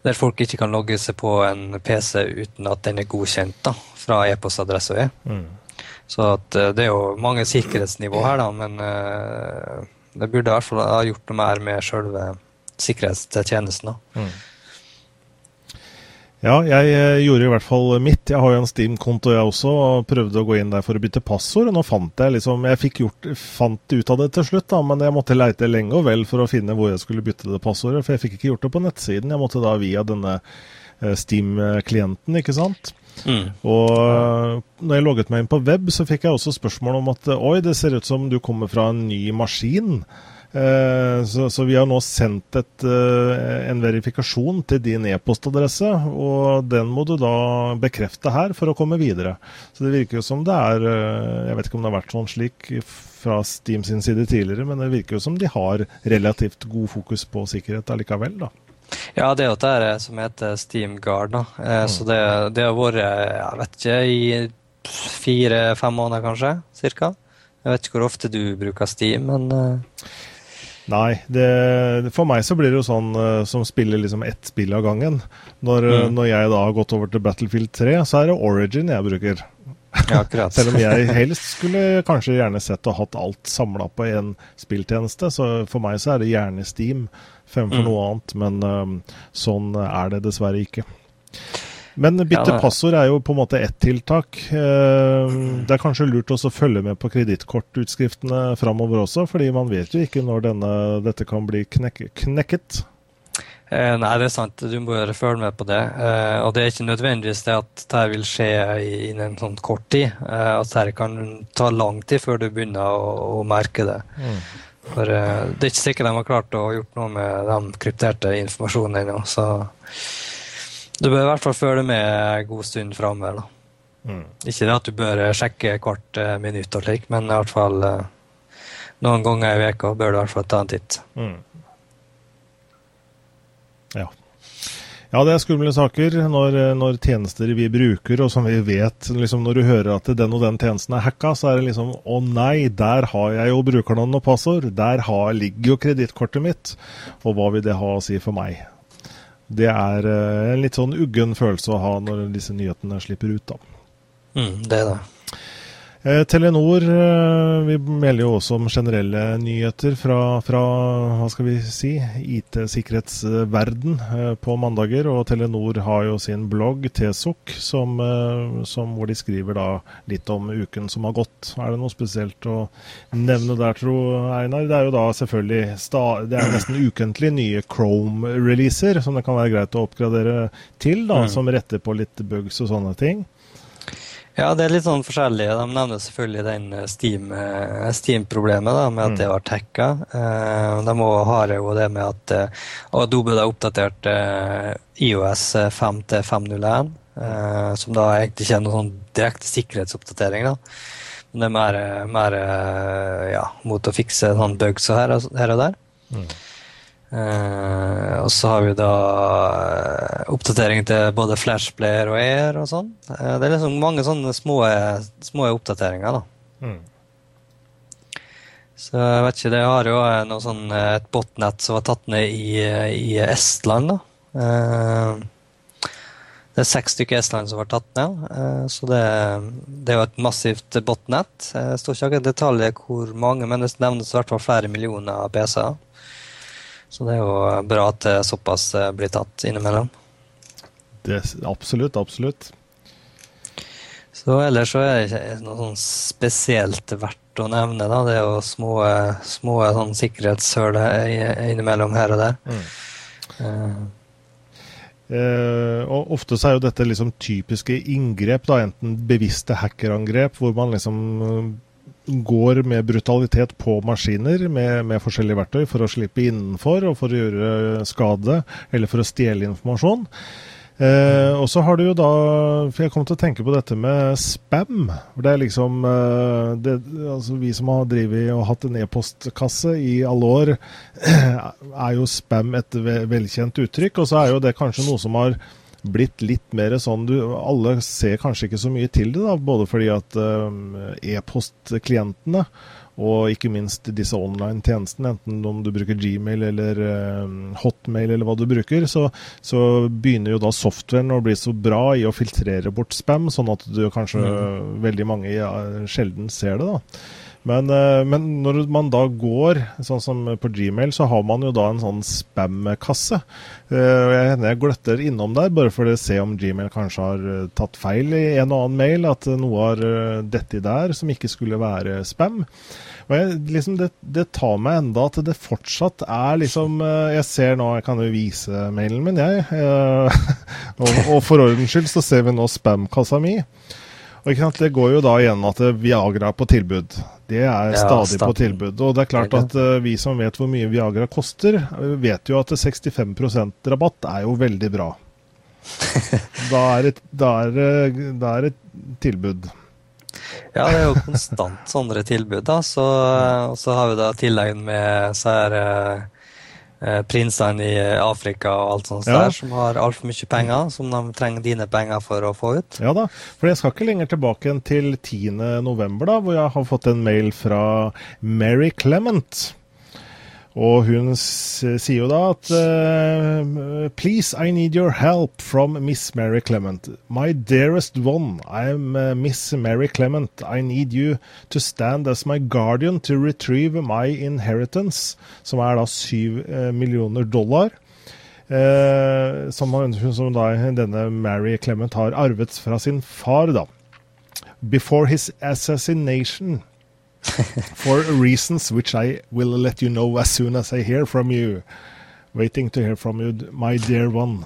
der, folk ikke kan logge seg på en PC uten at den er godkjent da, fra e-postadressa. Mm. Så at, eh, det er jo mange sikkerhetsnivå her, da, men det burde i hvert fall ha gjort noe mer med selve sikkerhetstjenesten. da. Mm. Ja, jeg eh, gjorde i hvert fall mitt. Jeg har jo en Steam-konto jeg også, og prøvde å gå inn der for å bytte passord. og Nå fant jeg liksom Jeg fikk gjort, fant ut av det til slutt, da, men jeg måtte leite lenge og vel for å finne hvor jeg skulle bytte det passordet. For jeg fikk ikke gjort det på nettsiden. Jeg måtte da via denne eh, Steam-klienten, ikke sant. Mm. Og eh, når jeg logget meg inn på web, så fikk jeg også spørsmål om at oi, det ser ut som du kommer fra en ny maskin. Eh, så, så, vi har nå sendt et, eh, en verifikasjon til din e-postadresse, og den må du da bekrefte her for å komme videre. Så det virker jo som det er eh, Jeg vet ikke om det har vært sånn slik fra Steam sin side tidligere, men det virker jo som de har relativt god fokus på sikkerhet allikevel, da. Ja, det er jo det som heter Steam Guard. da. Så det, det, har vært jeg vet ikke, i fire-fem måneder kanskje, cirka. Jeg vet ikke hvor ofte du bruker Steam, men Nei, det, for meg så blir det jo sånn uh, som spiller liksom ett spill av gangen. Når, mm. når, jeg da har gått over til Battlefield 3, så er det Origin jeg bruker. Ja, Selv om jeg helst skulle kanskje gjerne sett og hatt alt samla på én spilltjeneste. Så for meg så er det gjerne Steam fremfor mm. noe annet, men um, sånn er det dessverre ikke. Men bytte passord er jo på en måte ett tiltak. Eh, det er kanskje lurt også å følge med på kredittkortutskriftene framover også, fordi man vet jo ikke når denne, dette kan bli knek knekket. Eh, nei, det er sant. Du må bare følge med på det. Eh, og det er ikke nødvendigvis det at dette vil skje innen sånn kort tid. At dette kan ta lang tid før du begynner å, å merke det. Mm. For det er ikke sikkert de har klart å gjort noe med den krypterte informasjonen ennå. Så du bør i hvert fall følge med en god stund framover. Mm. Ikke det at du bør sjekke hvert uh, minutt, og slik, men i hvert fall uh, noen ganger i veka bør du i hvert fall ta en titt. Mm. Ja. Ja, det er skumle saker når, når, tjenester vi bruker, og som vi vet liksom Når du hører at den og den tjenesten er hacka, så er det liksom Å nei, der har jeg jo brukernavn og passord. Der har, ligger jo kredittkortet mitt. Og hva vil det ha å si for meg? Det er eh, en litt sånn uggen følelse å ha når disse nyhetene slipper ut, da. Mm, det er det. Eh, Telenor eh, vi melder jo også om generelle nyheter fra, fra hva skal vi si, IT-sikkerhetsverden eh, på mandager. Og Telenor har jo sin blogg Tesok, som, som, hvor de skriver da litt om uken som har gått. Er det noe spesielt å nevne der, tro Einar? Det er jo da selvfølgelig det er nesten ukentlig nye Chrome-releaser som det kan være greit å oppgradere til, da, mm. som retter på litt bugs og sånne ting. Ja, det er litt sånn forskjellig. De nevner selvfølgelig den eh, eh, Steam-problemet Steam med at mm. det var tacka. Eh, de har jo det med at Adobe har oppdatert IOS 5 til 501, som da egentlig ikke er noen sånn direkte sikkerhetsoppdatering. da. Men det er mer, mer ja, mot å fikse sånn bugs her, her og der. Mm. Uh, og så har vi da uh, oppdatering til både Flashplayer og Air og sånn. Uh, det er liksom mange sånne små, små oppdateringer, da. Mm. Så jeg vet ikke, det har jo noe sånn, et botnett som var tatt ned i, i Estland, da. det er seks stykker Estland som var tatt ned, så det, det, er jo et massivt botnett. Det står ikke akkurat detaljer hvor mange, men det nevnes i hvert fall flere millioner PC-er. Så det er jo bra at det såpass eh, blir tatt innimellom. Det, absolutt, absolutt. Så ellers så er det ikke noe sånn spesielt verdt å nevne. da. Det er jo små, små sånn sikkerhetshull innimellom her og der. Mm. Uh. Uh, og Ofte så er jo dette liksom typiske inngrep, da, enten bevisste hackerangrep, hvor man liksom går med brutalitet på maskiner med, med, forskjellige verktøy for å slippe innenfor og for å gjøre skade eller for å stjele informasjon. Eh, og så har du jo da For jeg kom til å tenke på dette med spam. For det er liksom eh, det, altså Vi som har drevet og hatt en e-postkasse i alle år, er jo spam et velkjent uttrykk. Og så er jo det kanskje noe som har blitt litt mer sånn du, Alle ser kanskje ikke så mye til det, da, både fordi at uh, e-postklientene og ikke minst disse online-tjenestene, enten om du bruker Gmail eller uh, Hotmail eller hva du bruker, så, så, begynner jo da softwaren å bli så bra i å filtrere bort spam, sånn at du kanskje mm. veldig mange ja, sjelden ser det. da. Men, eh, men, når man da går, sånn som på Gmail, så har man jo da en sånn spam-kasse. Eh, jeg hender jeg gløtter innom der, bare for å se om Gmail kanskje har eh, tatt feil i en og annen mail. At noe har dette der som ikke skulle være spam. Jeg, liksom det, det, tar meg enda at det fortsatt er liksom Jeg ser nå, jeg kan jo vise mailen min, jeg. og, og for ordens skyld så ser vi nå spam-kassa mi. Og Det går jo da igjen at Viagra er på tilbud. Det er stadig ja, på tilbud. Og det er klart at uh, vi som vet hvor mye Viagra koster, vet jo at 65% rabatt er jo veldig bra. da, er det, da er det tilbud. Ja, det er jo konstant sånne tilbud. da, så, Og så har vi da tillegg med så her, eh, prinsene i Afrika og alt sånt ja. der, som har altfor mye penger, som de trenger dine penger for å få ut. Ja da, for jeg skal ikke lenger tilbake enn til 10.11, hvor jeg har fått en mail fra Mary Clement. Og hun sier jo da at uh, Please, I need your help from Miss Mary Clement. My dearest one, I'm uh, Miss Mary Clement. I need you to stand as my guardian to retrieve my inheritance, som er da syv uh, millioner dollar. som, som da denne Mary Clement har arvet fra sin far, da. Before his assassination for reasons which I will let you know as soon as I hear from you. Waiting to hear from you, my dear one.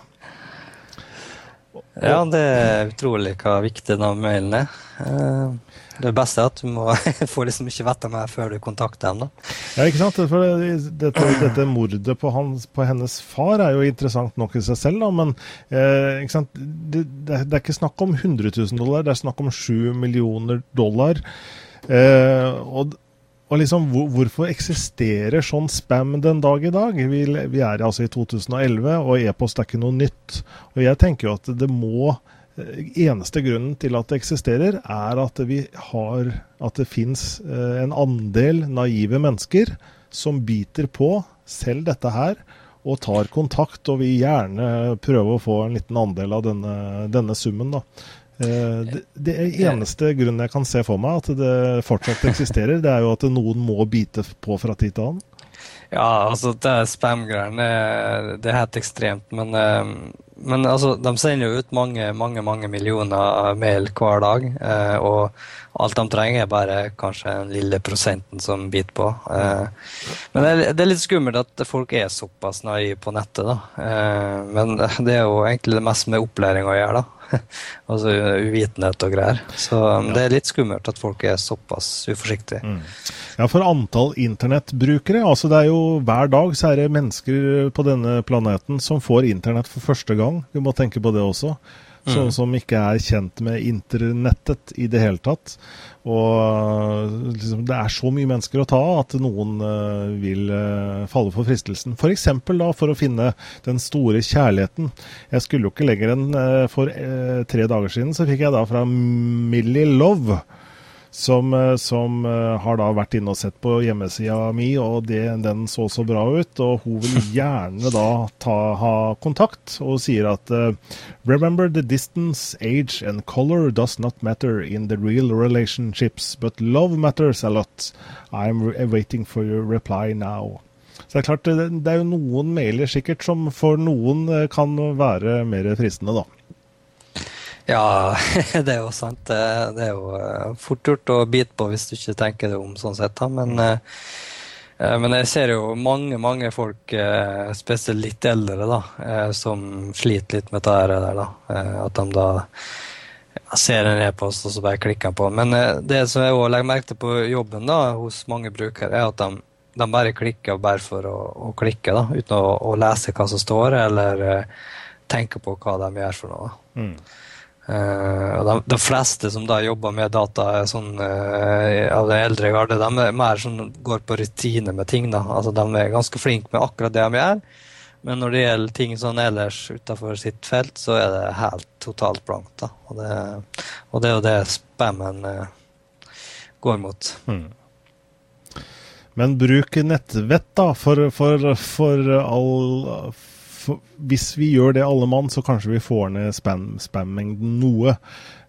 Ja, det er utrolig hva viktig den mailen er. Eh, det beste er at du må få liksom ikke vite mer før du kontakter dem. da. Ja, ikke sant? For dette, dette mordet på, hans, på, hennes far er jo interessant nok i seg selv, da, men eh, ikke sant? Det, det, er ikke snakk om 100 000 dollar, det er snakk om 7 millioner dollar. Eh, og, og liksom, hvor, hvorfor eksisterer sånn spam den dag i dag? Vi, vi er altså i 2011, og e-post er ikke noe nytt. Og jeg tenker jo at det må eh, Eneste grunnen til at det eksisterer, er at vi har At det fins eh, en andel naive mennesker som biter på selv dette her, og tar kontakt, og vil gjerne prøve å få en liten andel av denne, denne summen. da. Eh, det, det eneste grunnen jeg kan se for meg at det fortsatt eksisterer, det er jo at noen må bite på fra tid til annen. Ja, altså det spam-greiene det er helt ekstremt. Men, eh, men altså, de sender jo ut mange mange, mange millioner mail hver dag. Eh, og alt de trenger, er bare kanskje den lille prosenten som biter på. Men det er litt skummelt at folk er såpass naive på nettet. da. Men det er jo egentlig det mest med opplæring å gjøre. da. altså uvitenhet og greier. Så um, det er litt skummelt at folk er såpass uforsiktige. Mm. Ja, for antall internettbrukere altså det er jo Hver dag så er det mennesker på denne planeten som får internett for første gang. Vi må tenke på det også. Som, mm. som ikke er kjent med internettet i det hele tatt. Og liksom, det er så mye mennesker å ta av at noen uh, vil uh, falle for fristelsen. F.eks. da for å finne den store kjærligheten. Jeg skulle jo ikke lenger enn uh, for tre dager siden, så fikk jeg da fra Millie Love som, eh, som, eh, har da vært inne og sett på hjemmesida mi, og det, den så så bra ut. Og hun vil gjerne da ta, ha kontakt, og sier at uh, Remember the distance, age and color does not matter in the real relationships, but love matters a lot. I'm waiting for your reply now. Så det er klart, det, det er jo noen mailer sikkert som for noen kan være mer fristende, da. Ja, det er jo sant. Det er jo eh, fort gjort å bite på hvis du ikke tenker det om sånn sett. Men, eh, eh, men jeg ser jo mange mange folk, spesielt litt eldre, da, som sliter litt med dette der. da. At de da ser en e-post og så bare klikker på. Men det som jeg òg legger merke til på jobben da, hos mange brukere, er at de, de bare klikker bare for å, å klikke, da, uten å, å, lese hva som står, eller tenke på hva de gjør for noe. Mm. Uh, de, de, fleste som da jobber med data sånn, uh, av den eldre garde, de er mer sånn, går på rutine med ting. da. Altså, De er ganske flinke med akkurat det de gjør, men når det gjelder ting sånn ellers utenfor sitt felt, så er det helt totalt blankt. da. Og det, og det er jo det spammen uh, går mot. Mm. Men bruk nettvett, da, for, for, for all for, hvis vi gjør det alle mann, så kanskje vi får ned spam, spammengden noe.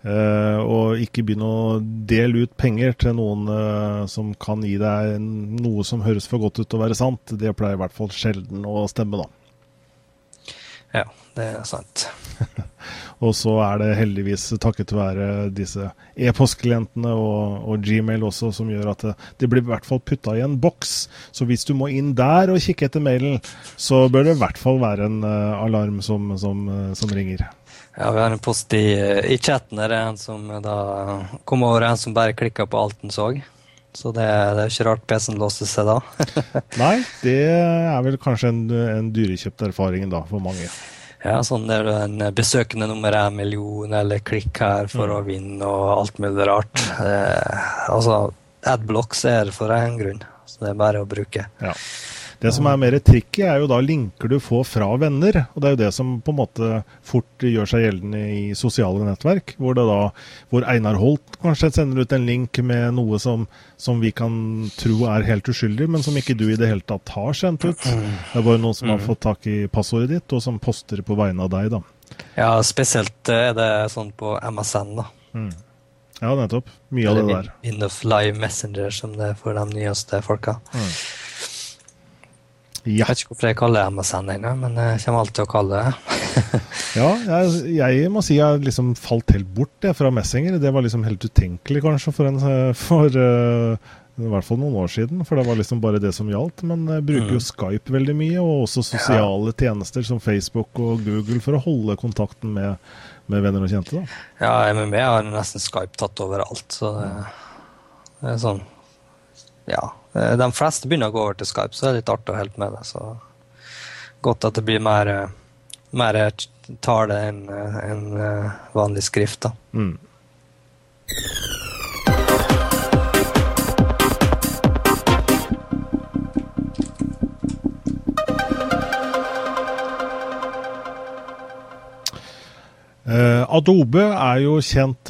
Uh, og ikke begynne å dele ut penger til noen uh, som kan gi deg noe som høres for godt ut til å være sant. Det pleier i hvert fall sjelden å stemme, da. Ja, det er sant. Og så er det heldigvis takket være disse e-postklientene og, og, Gmail også som gjør at det, det blir i hvert fall putta i en boks. Så hvis du må inn der og kikke etter mailen, så bør det i hvert fall være en uh, alarm som, som, uh, som, ringer. Ja, vi har en post i, i chatten. Er det en som da kom over en som bare klikka på alt den så. Så det, det er ikke rart PC-en låser seg da. Nei, det er vel kanskje en, en dyrekjøpt erfaring da, for mange. Ja, sånn der en besøkende nummer er en million, eller klikk her for mm. å vinne, og alt mulig rart. Eh, altså, Adblocks er for en grunn, så det er bare å bruke. Ja. Det som er mer tricky, er jo da linker du får fra venner. Og det er jo det som på en måte fort gjør seg gjeldende i sosiale nettverk. Hvor, det da, hvor Einar Holt kanskje sender ut en link med noe som, som, vi kan tro er helt uskyldig, men som ikke du i det hele tatt har sendt ut. Det er bare noen som har mm. fått tak i passordet ditt, og som poster på vegne av deg, da. Ja, spesielt er det sånn på MSN, da. Mm. Ja, nettopp. Mye av det der. Windows Live Messenger, som det er for de nyeste folka. Mm. Ja. Jeg vet ikke hvorfor jeg kaller det MSN ennå, men jeg kommer alltid til å kalle det Ja, jeg, jeg, må si jeg liksom falt helt bort det, fra Messenger. Det var liksom helt utenkelig kanskje for, en, for uh, i hvert fall noen år siden, for det var liksom bare det som gjaldt. Men jeg bruker jo mm. Skype veldig mye, og også sosiale ja. tjenester som Facebook og Google for å holde kontakten med, med venner og kjente. da. Ja, MME har nesten Skype tatt overalt, så det, det er sånn Ja. Eh, de fleste begynner å gå over til Skype, så det er litt artig å holde med det. Så godt at det blir mer, eh, mer tale enn en eh, vanlig skrift. da. Mm. Adobe er jo kjent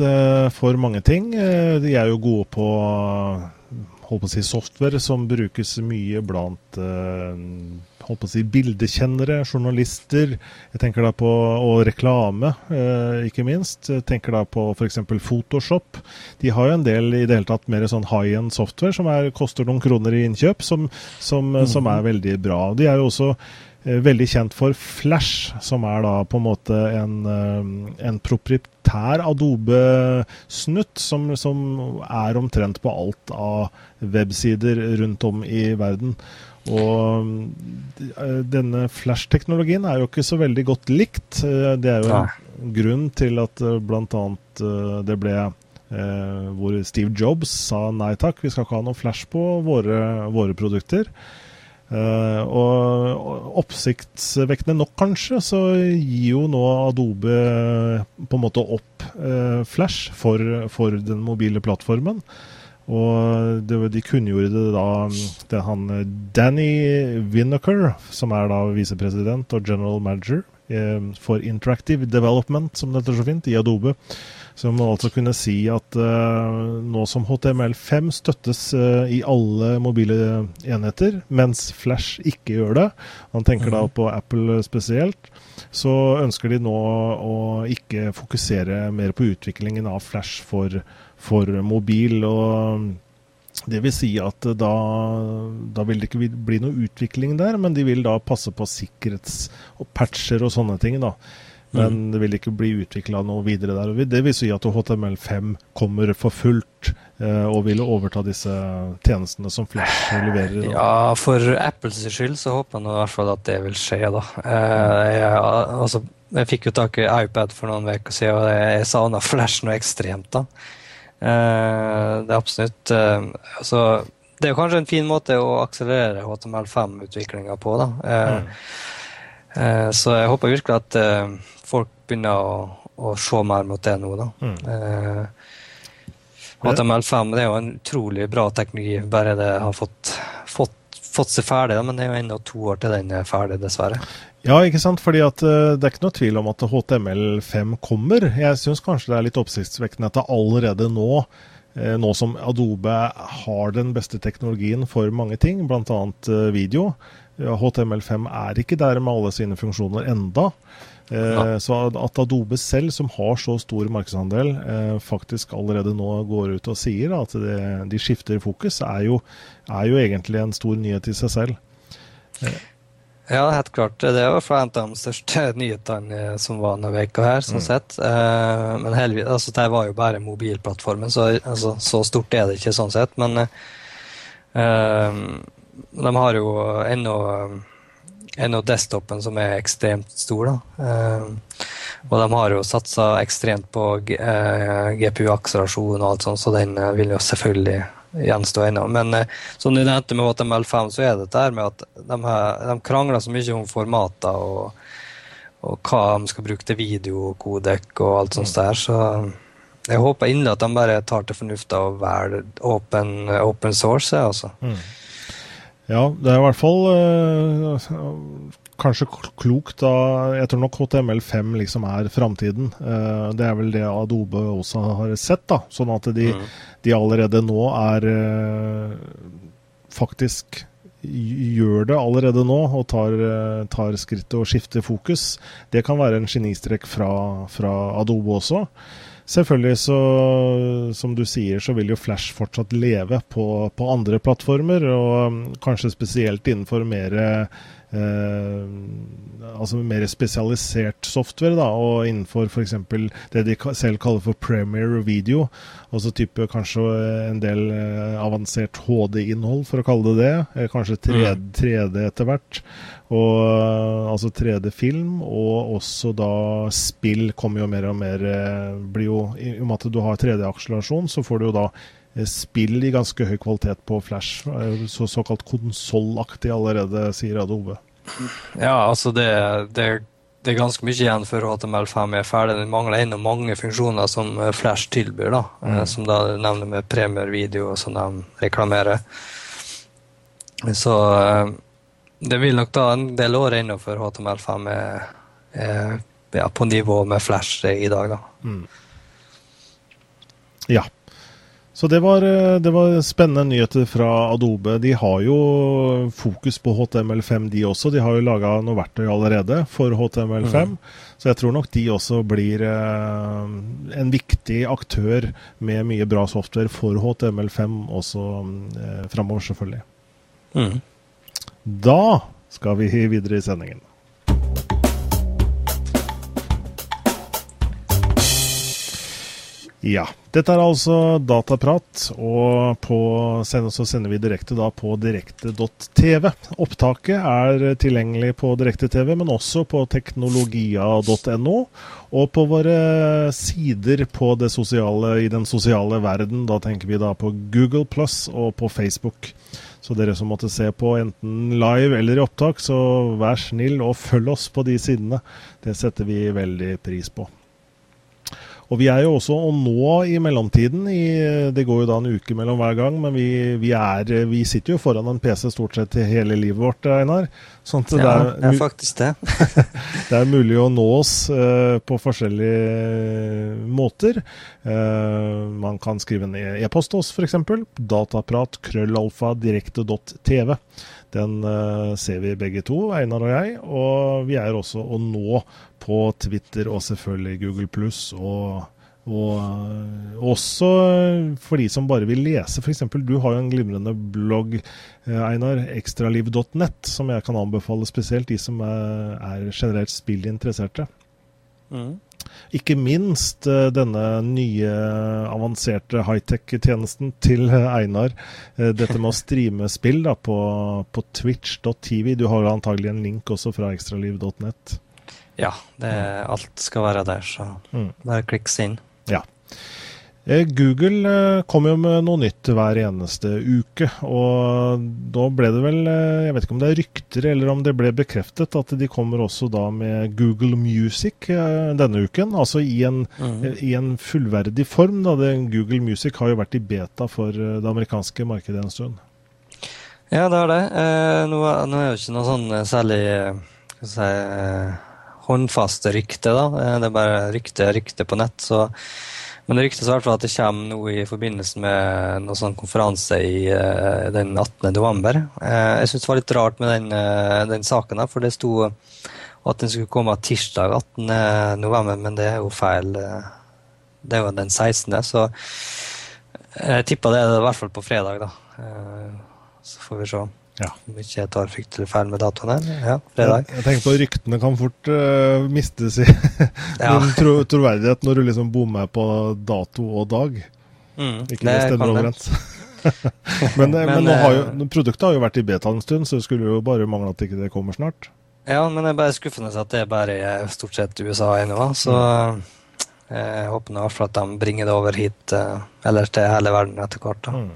for mange ting. De er jo gode på holdt på å si, software som brukes mye blant eh, holdt på å si, bildekjennere, journalister. Jeg tenker da på, Og reklame, eh, ikke minst. Jeg tenker da på f.eks. Photoshop. De har jo en del i det hele tatt mer sånn high end software som er, koster noen kroner i innkjøp, som, som, mm. som er veldig bra. De er jo også veldig kjent for Flash, som er da på en måte en, eh, en proprietær Adobe-snutt som, som, er omtrent på alt av websider rundt om i verden. Og eh, denne Flash-teknologien er jo ikke så veldig godt likt. Det er jo en grunn til at bl.a. det ble hvor Steve Jobs sa nei takk, vi skal ikke ha noe Flash på våre, våre produkter. Uh, og oppsiktsvekkende nok, kanskje, så gir jo nå Adobe på en måte opp uh, Flash for, for, den mobile plattformen. Og det, de kunngjorde det da det han Danny Winoker, som er da visepresident og general manager for Interactive Development, som det heter så fint, i Adobe. Som altså kunne si at uh, nå som HTML5 støttes uh, i alle mobile enheter, mens Flash ikke gjør det, han tenker mm. da mhm. på Apple spesielt, så ønsker de nå å ikke fokusere mer på utviklingen av Flash for, for mobil. og det vil si at da, da, vil det ikke bli noe utvikling der, men de vil da passe på sikkerhets- og patcher og sånne ting. da. Men mm. det vil ikke bli utvikla noe videre der. Det vil si at HTML5 kommer for fullt eh, og vil overta disse tjenestene som Flash leverer. Da. Ja, for Apples skyld så håper jeg i hvert fall at det vil skje, da. Eh, jeg, altså, jeg fikk jo tak i iPad for noen uker siden, og jeg savna Flash noe ekstremt, da. Eh, det er absolutt eh, altså, Det er kanskje en fin måte å akselerere HTML5-utviklinga på, da. Eh, mm. Eh, så jeg håper virkelig at folk begynner å, å se mer mot det nå. da. Mm. Eh, HTML5 det er jo en utrolig bra teknologi, bare det har fått, fått, fått seg ferdig. Men det er jo ennå to år til den er ferdig, dessverre. Ja, ikke sant. Fordi at uh, det er ikke noe tvil om at HTML5 kommer. Jeg syns kanskje det er litt oppsiktsvekkende at det allerede nå uh, nå som Adobe har den beste teknologien for mange ting, bl.a. Uh, video. HTML5 er ikke der med alle sine funksjoner enda. Eh, så at Adobe selv, som har så stor markedsandel, eh, faktisk allerede nå går ut og sier at de skifter fokus, er jo, er jo, egentlig en stor nyhet i seg selv. Eh. Ja, helt klart. Det var en av de største nyhetene som var denne veka her, sånn mm. sett. Men heldigvis, altså, det var jo bare mobilplattformen, så altså, så stort er det ikke sånn sett. Men uh, de har jo ennå enn desktopen, som er ekstremt stor. Eh, og de har jo satsa ekstremt på eh, GPU-akselerasjon og alt sånt, så den eh, vil jo selvfølgelig gjenstå ennå. Men eh, som du nevnte med HTML5, så er det dette med at de, her, de krangler så mye om formater og, og hva de skal bruke til videokodek og alt sånt der. Så jeg håper inderlig at de bare tar til fornufta og velger open, open source. altså. Mm. Ja, det er i hvert fall øh, kanskje klokt da Jeg tror nok HTML5 liksom er framtiden. Uh, det er vel det Adobe også har sett, da. Sånn at de, mm. de allerede nå er øh, faktisk gjør det allerede nå og tar, tar skrittet og skifter fokus. Det kan være en genistrek fra, fra Adobe også. Selvfølgelig, så, som du sier, så vil jo Flash fortsatt leve på, på andre plattformer, og um, kanskje spesielt innenfor mer Eh, altså mer spesialisert software, da, og innenfor f.eks. det de selv kaller for premiere video. Altså type kanskje en del eh, avansert HD-innhold, for å kalle det det. Eh, kanskje 3D, 3D mm. etter hvert. Og, altså 3D-film, og også da spill kommer jo mer og mer blir jo, I og med at du har 3D-akselerasjon, så får du jo da spill i ganske høy kvalitet på Flash. Så, såkalt konsollaktig allerede, sier Adobe. Ja, altså det, det, det, er ganske mye igjen før HTML5 er ferdig. Den mangler ennå mange funksjoner som eh, Flash tilbyr, da, eh, mm. som da nevner med premiervideo som de reklamerer. Så eh, det vil nok ta en del år ennå før HTML5 er, er ja, på nivå med Flash i dag, da. Mm. Ja. Så det var, eh, det var, spennende nyheter fra Adobe. De har jo fokus på HTML5, de også. De har jo laga noe verktøy allerede for HTML5. Mm. Så jeg tror nok de også blir eh, en viktig aktør med mye bra software for HTML5 også eh, framover, selvfølgelig. Mm. Da skal vi videre i sendingen. Ja. Dette er altså Dataprat, og på, så sender vi direkte da på direkte.tv. Opptaket er tilgjengelig på direkte-TV, men også på teknologia.no. Og på våre sider på sosiale, i den sosiale verden. Da tenker vi da på Google Plus og på Facebook. Så dere som måtte se på enten live eller i opptak, så vær snill og følg oss på de sidene. Det setter vi veldig pris på. Og vi er jo også å nå i mellomtiden. I, det går jo da en uke mellom hver gang, men vi, vi, er, vi, sitter jo foran en PC stort sett hele livet vårt, Einar. Sånn ja, det er, det er faktisk det. det er mulig å nå oss uh, på forskjellige måter. Uh, man kan skrive en e-post til oss, f.eks. Dataprat krøllalfa direkte.tv. Den uh, ser vi begge to, Einar og jeg. Og vi er også å nå på Twitter og selvfølgelig Google pluss. Og, og uh, også for de som bare vil lese, f.eks. Du har jo en glimrende blogg, uh, Einar, ekstraliv.net, som jeg kan anbefale spesielt de som er generelt spillinteresserte. Mm. Ikke minst uh, denne nye avanserte high-tech-tjenesten til uh, Einar. Uh, dette med å streame spill da, på, på twitch.tv. Du har antagelig en link også fra ekstraliv.net. Ja, det, alt skal være der, så mm. bare klikk inn. Ja. Eh, Google eh, kommer jo med noe nytt hver eneste uke. Og da ble det vel eh, Jeg vet ikke om det er rykter eller om det ble bekreftet at de kommer også da med Google Music denne uken. Altså i en, mm. i en fullverdig form. da Google Music har jo vært i beta for det amerikanske markedet en stund. Ja, det er det. Nå, er jo ikke noe sånn særlig skal si, håndfaste rykte, da. Det er bare rykte, rykte på nett. så men det ryktes i hvert fall at det kommer noe i forbindelse med noen sånn konferanse i uh, den 18. november. Uh, jeg syns det var litt rart med den, uh, den saken, for det sto at den skulle komme tirsdag 18. november, men det er jo feil. Det er jo den 16., så jeg tippa det i hvert fall på fredag, da. Så får vi se. Ja. Om ikke jeg tar fryktelig feil med datoen her. Ja, fredag. Jeg, jeg tenker på Ryktene kan fort uh, mistes i ja. tro, troverdighet når du liksom bommer på dato og dag. Mm, ikke det stemmer overens. men, men, men har jo, eh, produktet har jo vært i beta en stund, så det skulle jo bare mangle at ikke det kommer snart. Ja, men det er bare skuffende at det er bare stort sett USA ennå. Så mm. Jeg håper i hvert fall at de bringer det over hit, eh, eller til hele verden etter hvert. Mm.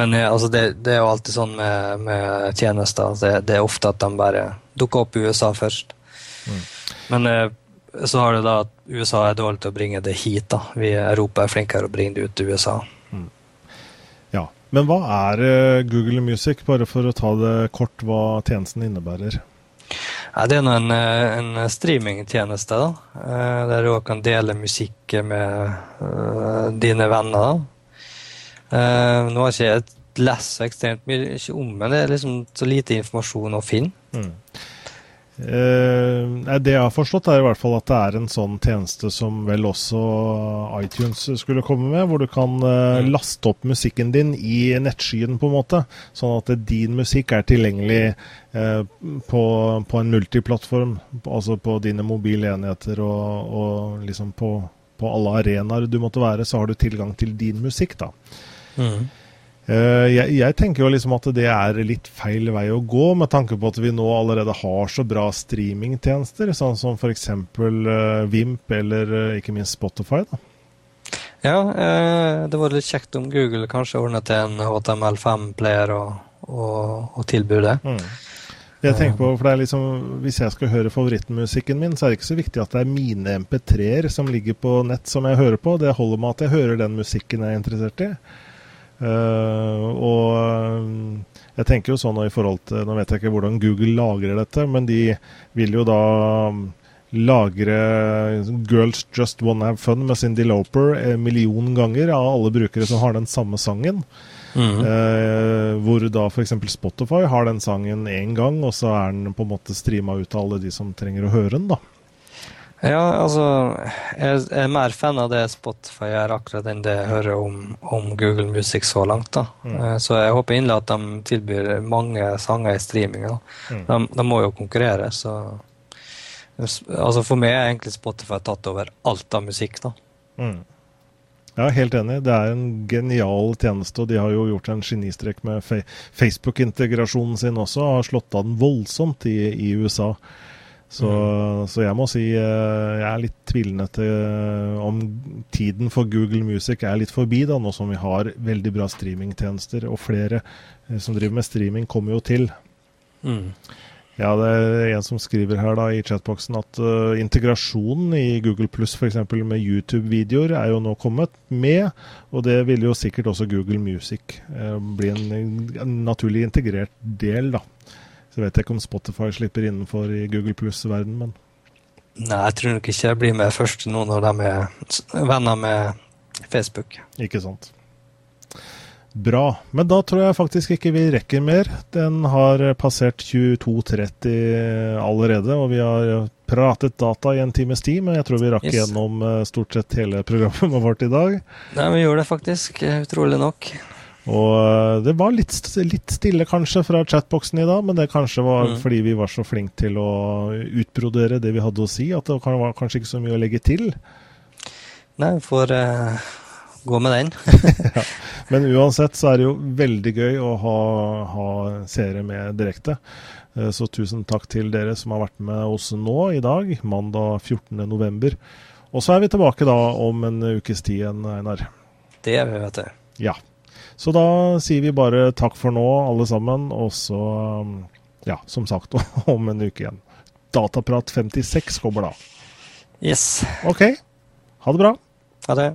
Men eh, altså, det, det er jo alltid sånn med, med tjenester. Det, det er ofte at de bare dukker opp i USA først. Mm. Men eh, så har det da at USA er dårlig til å bringe det hit. da. Vi i Europa er flinkere å bringe det ut til USA. Ja. Men hva er eh, Google Music, bare for å ta det kort, hva tjenesten innebærer? Ja, det er nå en, eh, en streamingtjeneste da, eh, der du òg kan dele musikk med uh, dine venner. Eh, nå har ikke jeg lest så ekstremt mye om men det er liksom så lite informasjon å finne. Mm. Eh, det jeg har forstått, er i hvert fall at det er en sånn tjeneste som vel også iTunes skulle komme med, hvor du kan eh, Mm. laste opp musikken din i nettskyen, på en måte. Sånn at din musikk er tilgjengelig eh, på, på en multiplattform, altså på dine mobile enheter og, og liksom på, på alle arenaer du måtte være, så har du tilgang til din musikk, da. Eh, jeg, jeg tenker jo liksom at det er litt feil vei å gå, med tanke på at vi nå allerede har så bra streamingtjenester, sånn som f.eks. Uh, Vimp eller eh, ikke minst Spotify. da. Ja, eh, det var litt kjekt om Google kanskje ordnet til en HTML5-player og, og, og tilbyr det. Jeg tenker på, for det er liksom, Hvis jeg skal høre favorittmusikken min, så er det ikke så viktig at det er mine MP3-er som ligger på nett som jeg hører på. Det holder med at jeg hører den musikken jeg er interessert i. Eh, og eh, jeg tenker jo sånn i forhold til Nå vet jeg ikke hvordan Google lagrer dette, men de vil jo da mm, lagre Girls Just Wanna Have Fun med Cindy Lauper en million ganger av alle brukere som har den samme sangen. Mhm. Eh, hvor da f.eks. Spotify har den sangen én gang, og så er den på en måte streama ut til alle de som trenger å høre den. da. Ja, altså Jeg er mer fan av det Spotify gjør, akkurat enn det jeg hører om, om Google Music så langt. da. Mm. Eh, Så jeg håper inderlig at de tilbyr mange sanger i streaminga. Mm. De, de må jo konkurrere, så Altså For meg er egentlig Spotify tatt over alt av musikk, da. Mm. Ja, helt enig. Det er en genial tjeneste, og de har jo gjort en genistrek med Facebook-integrasjonen sin også, og har slått av den voldsomt i, i USA. Så, så jeg må si eh, jeg er litt tvilende til eh, om tiden for Google Music er litt forbi, da, nå som vi har veldig bra streamingtjenester, og flere eh, som driver med streaming, kommer jo til. Mm. Ja, det er en som skriver her da i chatboksen at uh, integrasjonen i Google Pluss f.eks. med YouTube-videoer er jo nå kommet med, og det vil jo sikkert også Google Music uh, bli en, en naturlig integrert del, da. Så vet jeg ikke om Spotify slipper innenfor i Google Pluss-verden, men Nei, jeg tror nok ikke jeg blir med først nå når de er venner med Facebook. ikke sant. Bra. Men da tror jeg faktisk ikke vi rekker mer. Den har passert 22.30 allerede, og vi har pratet data i en times tid, men jeg tror vi rakk Yes. gjennom eh, stort sett hele programmet vårt i dag. Nei, vi gjorde det faktisk, eh, utrolig nok. Og eh, det var litt, litt stille kanskje fra chatboksen i dag, men det kanskje var Mm. fordi vi var så flinke til å utbrodere det vi hadde å si, at det var kanskje ikke så mye å legge til. Nei, vi får uh, gå med den. Men uansett så er det jo veldig gøy å ha, ha seere med direkte. Eh, Så tusen takk til dere som har vært med oss nå i dag, mandag 14.11. Og så er vi tilbake da om en ukes tid igjen, Einar. Det er vi, vet du. Ja. Så da sier vi bare takk for nå, alle sammen. Og så, um, ja, som sagt, om en uke igjen. Dataprat 56 kommer da. Yes. OK. Ha det bra. Ha det.